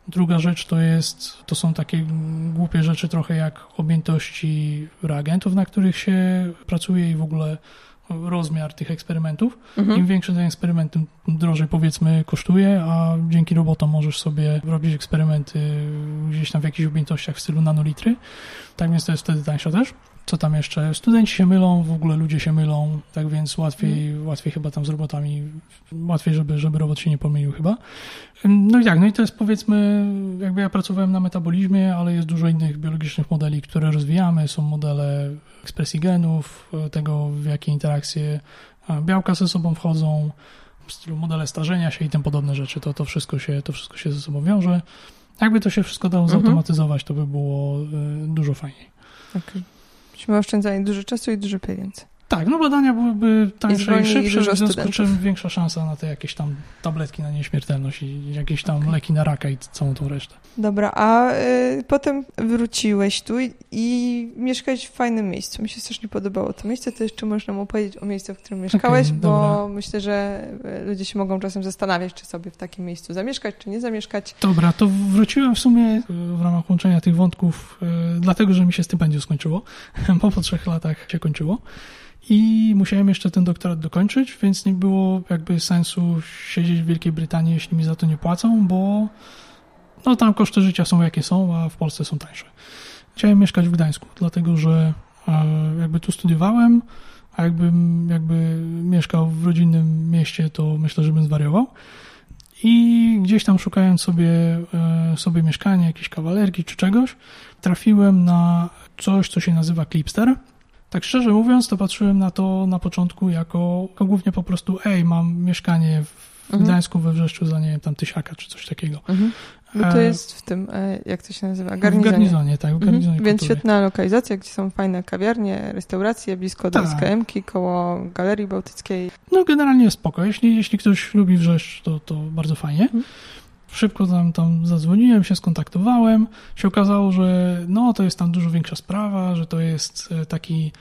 Druga rzecz to jest, to są takie głupie rzeczy trochę jak objętości reagentów, na których się pracuje i w ogóle rozmiar tych eksperymentów. Mhm. Im większy ten eksperyment, tym drożej powiedzmy kosztuje, a dzięki robotom możesz sobie robić eksperymenty gdzieś tam w jakichś objętościach w stylu nanolitry. Tak więc to jest wtedy tańsze też co tam jeszcze? Studenci się mylą, w ogóle ludzie się mylą, tak więc łatwiej, mm. łatwiej chyba tam z robotami, łatwiej, żeby, żeby robot się nie pomylił chyba. No i tak, no i to jest powiedzmy, jakby ja pracowałem na metabolizmie, ale jest dużo innych biologicznych modeli, które rozwijamy. Są modele ekspresji genów, tego w jakie interakcje białka ze sobą wchodzą, w stylu modele starzenia się i tym podobne rzeczy. To, to, wszystko, się, to wszystko się ze sobą wiąże. Jakby to się wszystko dało mhm. zautomatyzować, to by było y, dużo fajniej. Okay. Myśmy oszczędzali dużo czasu i dużo pieniędzy. Tak, no badania byłyby tańsze i, i szybsze, w związku z czym większa szansa na te jakieś tam tabletki na nieśmiertelność i jakieś tam okay. leki na raka i całą tą resztę. Dobra, a y, potem wróciłeś tu i, i mieszkałeś w fajnym miejscu. Mi się strasznie podobało to miejsce, to jeszcze można mu powiedzieć o miejscu, w którym mieszkałeś, okay, bo dobra. myślę, że y, ludzie się mogą czasem zastanawiać, czy sobie w takim miejscu zamieszkać, czy nie zamieszkać. Dobra, to wróciłem w sumie y, w ramach łączenia tych wątków, y, dlatego, że mi się stypendium skończyło, bo po trzech latach się kończyło i musiałem jeszcze ten doktorat dokończyć, więc nie było jakby sensu siedzieć w Wielkiej Brytanii, jeśli mi za to nie płacą, bo no tam koszty życia są jakie są, a w Polsce są tańsze. Chciałem mieszkać w Gdańsku, dlatego że e, jakby tu studiowałem, a jakbym jakby mieszkał w rodzinnym mieście, to myślę, że bym zwariował. I gdzieś tam szukając sobie, e, sobie mieszkania, jakiejś kawalerki czy czegoś, trafiłem na coś, co się nazywa Clipster tak szczerze mówiąc, to patrzyłem na to na początku jako, jako głównie po prostu, ej, mam mieszkanie w mhm. Gdańsku we Wrzeszczu za, nie wiem, tam tysiaka czy coś takiego. Mhm. Bo to e, jest w tym, e, jak to się nazywa? Garnizonie. W garnizonie, tak, w mhm. garnizonie mhm. Więc świetna lokalizacja, gdzie są fajne kawiarnie, restauracje, blisko do tak. SKM-ki, koło Galerii Bałtyckiej. No generalnie spoko. Jeśli, jeśli ktoś lubi Wrzeszcz, to, to bardzo fajnie. Mhm. Szybko tam, tam zadzwoniłem, się skontaktowałem. Się okazało, że no, to jest tam dużo większa sprawa, że to jest e, taki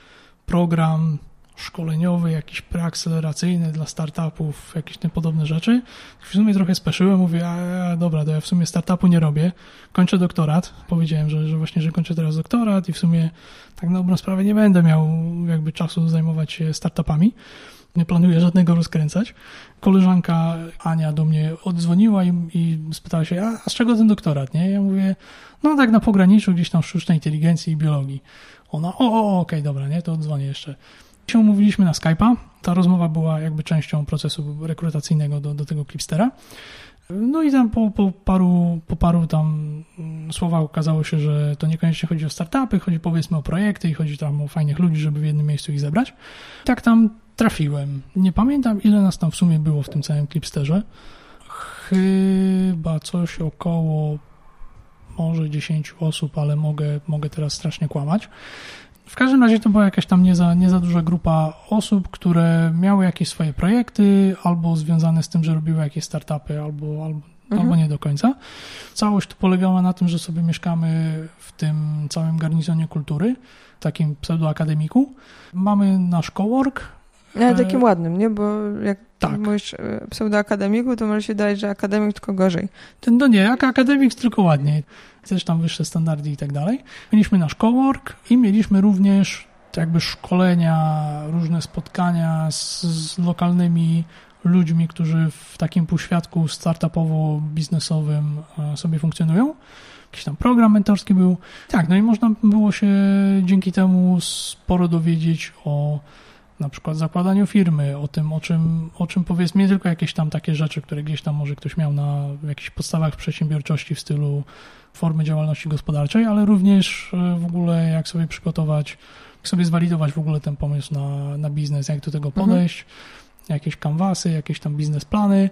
program szkoleniowy, jakiś preakceleracyjny dla startupów, jakieś tym podobne rzeczy. W sumie trochę speszyłem, mówię, a, dobra, to ja w sumie startupu nie robię, kończę doktorat. Powiedziałem, że, że właśnie, że kończę teraz doktorat i w sumie tak na dobrą sprawę nie będę miał jakby czasu zajmować się startupami nie planuję żadnego rozkręcać. Koleżanka Ania do mnie odzwoniła i, i spytała się, a, a z czego ten doktorat, nie? Ja mówię, no tak na pograniczu gdzieś tam sztucznej inteligencji i biologii. Ona, o, o, okej, okay, dobra, nie, to odzwonię jeszcze. Się umówiliśmy na Skype'a. Ta rozmowa była jakby częścią procesu rekrutacyjnego do, do tego Clipstera. No i tam po, po, paru, po paru tam słowach okazało się, że to niekoniecznie chodzi o startupy, chodzi powiedzmy o projekty i chodzi tam o fajnych ludzi, żeby w jednym miejscu ich zebrać. Tak tam trafiłem. Nie pamiętam, ile nas tam w sumie było w tym całym klipsterze. Chyba coś około może 10 osób, ale mogę, mogę teraz strasznie kłamać. W każdym razie to była jakaś tam nie za, nie za duża grupa osób, które miały jakieś swoje projekty, albo związane z tym, że robiły jakieś startupy, albo, albo, mhm. albo nie do końca. Całość tu polegała na tym, że sobie mieszkamy w tym całym garnizonie kultury, takim pseudoakademiku. Mamy nasz cowork, ale takim ładnym, nie? Bo jak tak. mówisz e, pseudoakademiku, to może się dać, że akademik tylko gorzej. No nie, jak akademik tylko ładniej. Też tam wyższe standardy i tak dalej. Mieliśmy nasz cowork i mieliśmy również jakby szkolenia, różne spotkania z, z lokalnymi ludźmi, którzy w takim półświadku startupowo-biznesowym e, sobie funkcjonują. Jakiś tam program mentorski był. Tak, no i można było się dzięki temu sporo dowiedzieć o na przykład zakładaniu firmy, o tym, o czym, o czym powiedzmy, nie tylko jakieś tam takie rzeczy, które gdzieś tam może ktoś miał na jakichś podstawach przedsiębiorczości w stylu formy działalności gospodarczej, ale również e, w ogóle jak sobie przygotować, jak sobie zwalidować w ogóle ten pomysł na, na biznes, jak do tego mhm. podejść, mhm. jakieś kanwasy, jakieś tam biznesplany, Mm,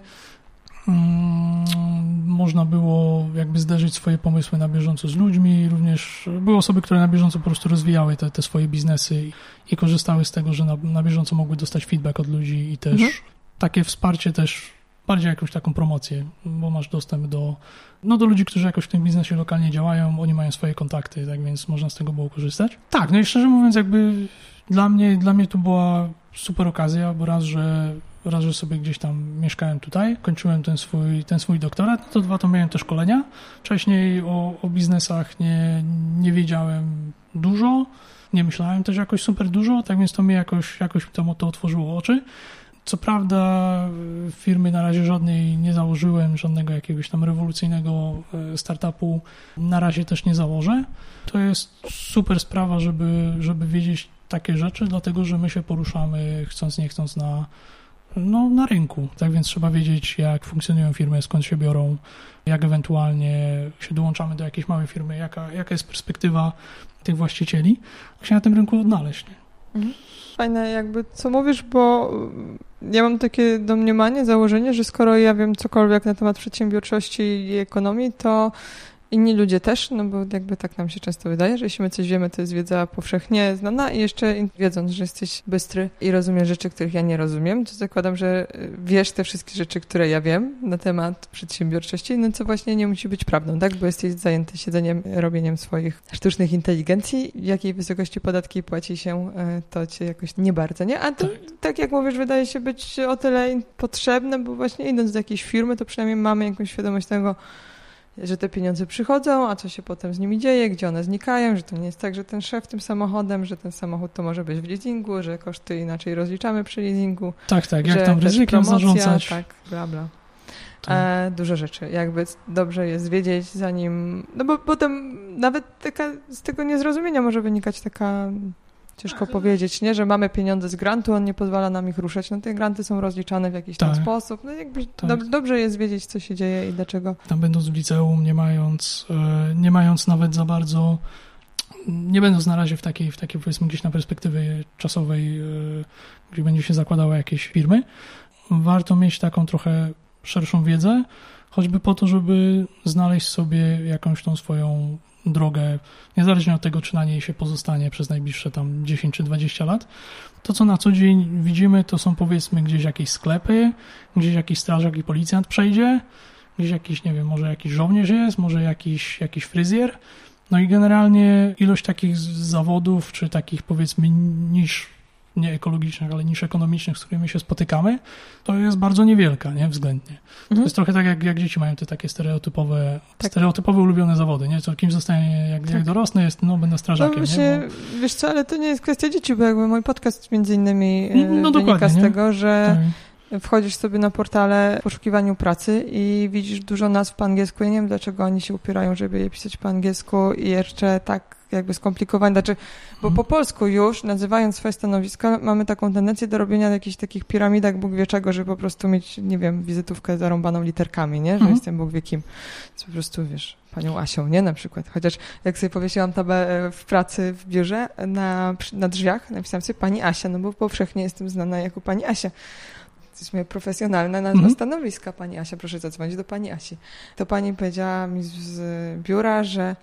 można było jakby zderzyć swoje pomysły na bieżąco z ludźmi. Również były osoby, które na bieżąco po prostu rozwijały te, te swoje biznesy i korzystały z tego, że na, na bieżąco mogły dostać feedback od ludzi i też mhm. takie wsparcie też bardziej jakąś taką promocję, bo masz dostęp do, no do ludzi, którzy jakoś w tym biznesie lokalnie działają, oni mają swoje kontakty, tak więc można z tego było korzystać. Tak, no i szczerze mówiąc jakby dla mnie, dla mnie to była super okazja, bo raz, że raz, że sobie gdzieś tam mieszkałem tutaj, kończyłem ten swój, ten swój doktorat, no to dwa, to miałem te szkolenia. Wcześniej o, o biznesach nie, nie wiedziałem dużo, nie myślałem też jakoś super dużo, tak więc to mi jakoś, jakoś to, to otworzyło oczy. Co prawda firmy na razie żadnej nie założyłem, żadnego jakiegoś tam rewolucyjnego e, startupu na razie też nie założę. To jest super sprawa, żeby, żeby wiedzieć takie rzeczy, dlatego że my się poruszamy chcąc nie chcąc na, no, na rynku. Tak więc trzeba wiedzieć, jak funkcjonują firmy, skąd się biorą, jak ewentualnie się dołączamy do jakiejś małej firmy, jaka, jaka jest perspektywa tych właścicieli, jak się na tym rynku odnaleźć. Mhm. Fajne jakby, co mówisz, bo ja mam takie domniemanie, założenie, że skoro ja wiem cokolwiek na temat przedsiębiorczości i ekonomii, to inni ludzie też, no bo jakby tak nam się często wydaje, że jeśli my coś wiemy, to jest wiedza powszechnie znana i jeszcze wiedząc, że jesteś bystry i rozumiesz rzeczy, których ja nie rozumiem, to zakładam, że y, wiesz te wszystkie rzeczy, które ja wiem na temat przedsiębiorczości, no co właśnie nie musi być prawdą, tak? Bo jesteś zajęty siedzeniem, robieniem swoich sztucznych inteligencji. W jakiej wysokości podatki płaci się, y, to cię jakoś nie bardzo, nie? A to, tak. tak jak mówisz, wydaje się być o tyle potrzebne, bo właśnie idąc do jakiejś firmy, to przynajmniej mamy jakąś świadomość tego, że te pieniądze przychodzą, a co się potem z nimi dzieje, gdzie one znikają, że to nie jest tak, że ten szef tym samochodem, że ten samochód to może być w leasingu, że koszty inaczej rozliczamy przy leasingu. Tak, tak, jak tam ryzykiem promocja, zarządzać. Tak, bla, bla. E, dużo rzeczy. Jakby dobrze jest wiedzieć, zanim. No bo potem nawet taka, z tego niezrozumienia może wynikać taka Ciężko powiedzieć, nie? że mamy pieniądze z grantu, on nie pozwala nam ich ruszać. No te granty są rozliczane w jakiś tak. tam sposób. No jakby tak. do, dobrze jest wiedzieć, co się dzieje i dlaczego. Tam będąc w liceum, nie mając, e, nie mając nawet za bardzo, nie będąc na razie w takiej, w takiej powiedzmy gdzieś na perspektywie czasowej, e, gdzie będzie się zakładała jakieś firmy, warto mieć taką trochę szerszą wiedzę, choćby po to, żeby znaleźć sobie jakąś tą swoją drogę, niezależnie od tego, czy na niej się pozostanie przez najbliższe tam 10 czy 20 lat. To, co na co dzień widzimy, to są powiedzmy gdzieś jakieś sklepy, gdzieś jakiś strażak i policjant przejdzie, gdzieś jakiś, nie wiem, może jakiś żołnierz jest, może jakiś, jakiś fryzjer. No i generalnie ilość takich zawodów, czy takich powiedzmy niż nie ekologicznych, ale niż ekonomicznych, z którymi się spotykamy, to jest bardzo niewielka, nie, względnie. To mhm. jest trochę tak, jak, jak dzieci mają te takie stereotypowe, tak. stereotypowe ulubione zawody, nie? Co kim zostanie, jak, tak. jak dorosnę, jest, no będę strażakiem, no nie? Bo... Wiesz co, ale to nie jest kwestia dzieci, bo jakby mój podcast między innymi no, no wynika z tego, że tak. wchodzisz sobie na portale w poszukiwaniu pracy i widzisz dużo nazw po angielsku. Ja nie wiem, dlaczego oni się upierają, żeby je pisać po angielsku i jeszcze tak jakby skomplikowane, znaczy, bo po polsku już, nazywając swoje stanowisko, mamy taką tendencję do robienia jakichś takich piramidak Bóg wie czego, żeby po prostu mieć, nie wiem, wizytówkę zarąbaną literkami, nie? Że mhm. jestem Bóg wie kim. Więc po prostu, wiesz, panią Asią, nie? Na przykład. Chociaż jak sobie powiesiłam tabelę w pracy w biurze, na, na drzwiach napisałam sobie pani Asia, no bo powszechnie jestem znana jako pani Asia. To jest moja profesjonalna nazwa mhm. stanowiska. Pani Asia, proszę zadzwonić do pani Asi. To pani powiedziała mi z biura, że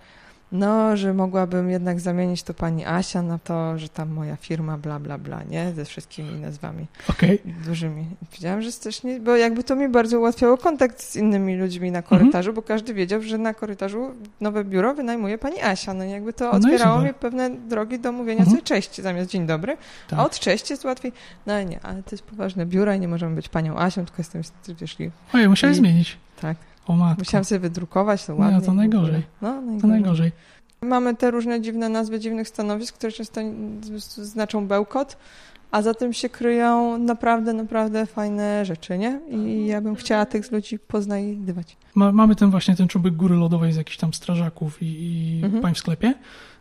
no, że mogłabym jednak zamienić to pani Asia na to, że tam moja firma bla, bla, bla, nie? Ze wszystkimi nazwami okay. dużymi. Wiedziałam, że też nie, bo jakby to mi bardzo ułatwiało kontakt z innymi ludźmi na korytarzu, mhm. bo każdy wiedział, że na korytarzu nowe biuro wynajmuje pani Asia. No i jakby to no otwierało mi pewne drogi do mówienia mhm. sobie cześć zamiast dzień dobry, tak. a od cześć jest łatwiej. No nie, ale to jest poważne biuro i nie możemy być panią Asią, tylko jestem, wiesz, Ojej, musiałeś zmienić. Tak. O matko. Musiałam sobie wydrukować to ładnie. No to najgorzej. No, najgorzej. To najgorzej. Mamy te różne dziwne nazwy dziwnych stanowisk, które często znaczą bełkot, a za tym się kryją naprawdę, naprawdę fajne rzeczy, nie? I ja bym chciała tych ludzi poznajdywać. Ma, mamy ten właśnie ten czubek góry lodowej z jakichś tam strażaków i, i mhm. pań w sklepie.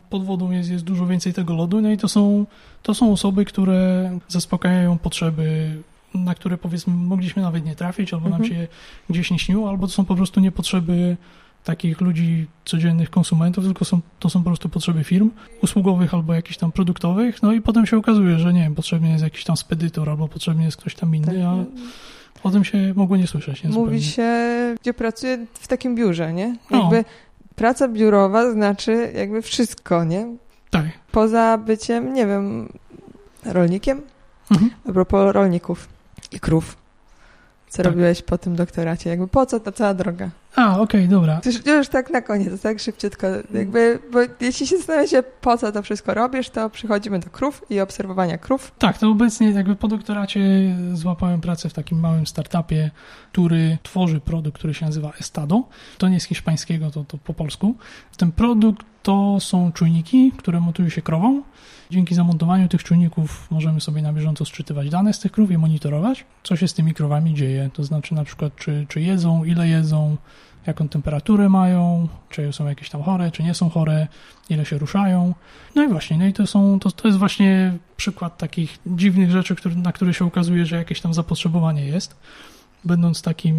Pod wodą jest, jest dużo więcej tego lodu, no i to są, to są osoby, które zaspokajają potrzeby na które powiedzmy mogliśmy nawet nie trafić, albo nam mhm. się gdzieś nie śniło, albo to są po prostu niepotrzeby takich ludzi, codziennych konsumentów, tylko są, to są po prostu potrzeby firm usługowych albo jakichś tam produktowych, no i potem się okazuje, że nie wiem, potrzebny jest jakiś tam spedytor albo potrzebny jest ktoś tam inny, tak. a o tym się mogło nie słyszeć. Nie, Mówi się, gdzie pracuję w takim biurze, nie? Jakby no. praca biurowa znaczy jakby wszystko, nie? Tak. Poza byciem, nie wiem, rolnikiem, mhm. a propos rolników i krów co Tak. robiłeś po tym doktoracie? Jakby po co ta cała droga? A, okej, dobra. Już, już tak na koniec, tak szybciutko. Jakby, bo jeśli się zastanawiacie, po co to wszystko robisz, to przychodzimy do krów i obserwowania krów. Tak, to obecnie jakby po doktoracie złapałem pracę w takim małym startupie, który tworzy produkt, który się nazywa Estado. To nie jest hiszpańskiego, to, to po polsku. Ten produkt to są czujniki, które montują się krową. Dzięki zamontowaniu tych czujników możemy sobie na bieżąco sczytywać dane z tych krów i monitorować, co się z tymi krowami dzieje. To znaczy na przykład, czy, czy jedzą, ile jedzą, jaką temperaturę mają, czy są jakieś tam chore, czy nie są chore, ile się ruszają. No i właśnie, no i to, są, to, to jest właśnie przykład takich dziwnych rzeczy, który, na które się okazuje, że jakieś tam zapotrzebowanie jest. Będąc takim,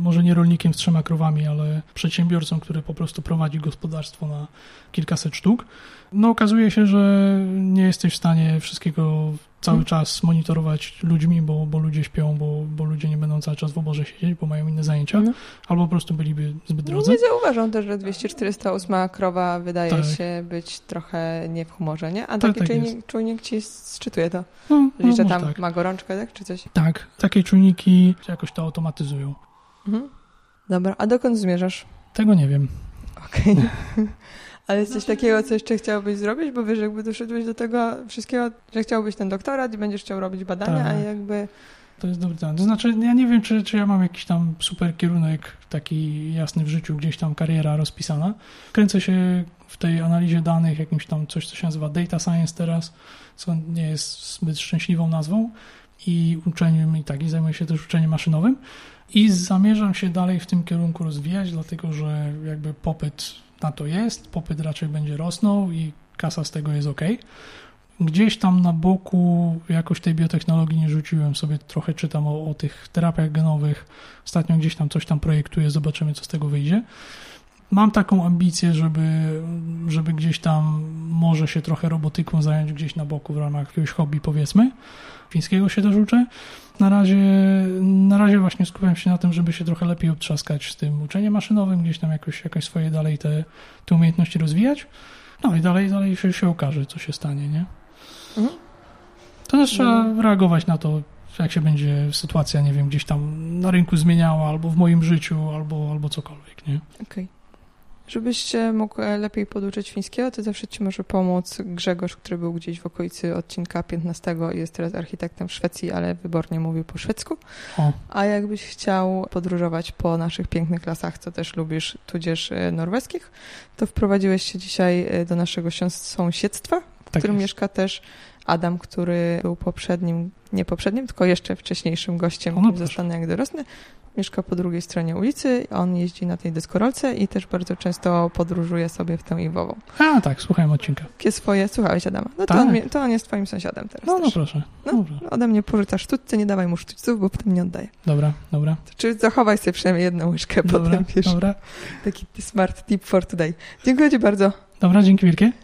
może nie rolnikiem z trzema krowami, ale przedsiębiorcą, który po prostu prowadzi gospodarstwo na kilkaset sztuk, no okazuje się, że nie jesteś w stanie wszystkiego cały Hmm. czas monitorować ludźmi, bo, bo ludzie śpią, bo, bo ludzie nie będą cały czas w oborze siedzieć, bo mają inne zajęcia, No. albo po prostu byliby zbyt drodzy. Nie zauważam też, że 248 krowa wydaje Tak. się być trochę nie w humorze, nie? A Tak, taki tak czujnik, czujnik ci sczytuje to. No, no, że tam tak. ma gorączkę, tak? Czy coś? Tak, takie czujniki jakoś to automatyzują. Mhm. Dobra, a dokąd zmierzasz? Tego nie wiem. Okej. Ale jest coś takiego, co jeszcze chciałbyś zrobić? Bo wiesz, jakby doszedłeś do tego wszystkiego, że chciałbyś ten doktorat i będziesz chciał robić badania, Tak. a jakby... To jest dobry temat. To znaczy, ja nie wiem, czy, czy ja mam jakiś tam super kierunek taki jasny w życiu, gdzieś tam kariera rozpisana. Kręcę się w tej analizie danych, jakimś tam coś, co się nazywa data science teraz, co nie jest zbyt szczęśliwą nazwą i uczeniem i tak, i zajmuję się też uczeniem maszynowym i zamierzam się dalej w tym kierunku rozwijać, dlatego że jakby popyt na to jest, popyt raczej będzie rosnął i kasa z tego jest ok. Gdzieś tam na boku jakoś tej biotechnologii nie rzuciłem sobie, trochę czytam o, o tych terapiach genowych. Ostatnio gdzieś tam coś tam projektuję, zobaczymy co z tego wyjdzie. Mam taką ambicję, żeby, żeby gdzieś tam może się trochę robotyką zająć gdzieś na boku w ramach jakiegoś hobby powiedzmy. Fińskiego się też uczę. Na razie, na razie właśnie skupiam się na tym, żeby się trochę lepiej obtrzaskać z tym uczeniem maszynowym, gdzieś tam jakoś, jakoś swoje dalej te, te umiejętności rozwijać. No i dalej, dalej się, się okaże, co się stanie, nie? Mhm. To też trzeba reagować na to, jak się będzie sytuacja, nie wiem, gdzieś tam na rynku zmieniała, albo w moim życiu, albo, albo cokolwiek, nie? Okej. Żebyś się mógł e, lepiej poduczyć fińskiego, to zawsze ci może pomóc Grzegorz, który był gdzieś w okolicy odcinka 15 i jest teraz architektem w Szwecji, ale wybornie mówił po szwedzku. O, A jakbyś chciał podróżować po naszych pięknych lasach, co też lubisz, tudzież e, norweskich, to wprowadziłeś się dzisiaj e, do naszego sąsiedztwa, w tak którym jest. mieszka też Adam, który był poprzednim, nie poprzednim, tylko jeszcze wcześniejszym gościem, O, kim zostanę jak dorosnę. Mieszka po drugiej stronie ulicy, on jeździ na tej deskorolce i też bardzo często podróżuje sobie w tę Iwową. A, tak, słuchałem odcinka. Jakie swoje, słuchałeś Adama, no to, Tak. on, to on jest twoim sąsiadem teraz No, no też. proszę. No. Dobra, Ode mnie pożyca sztućce, nie dawaj mu sztućców, bo potem nie oddaje. dobra, dobra. Czy zachowaj sobie przynajmniej jedną łyżkę, Dobra, potem wiesz, dobra. taki smart tip for today. Dziękuję ci bardzo. Dobra, dzięki wielkie.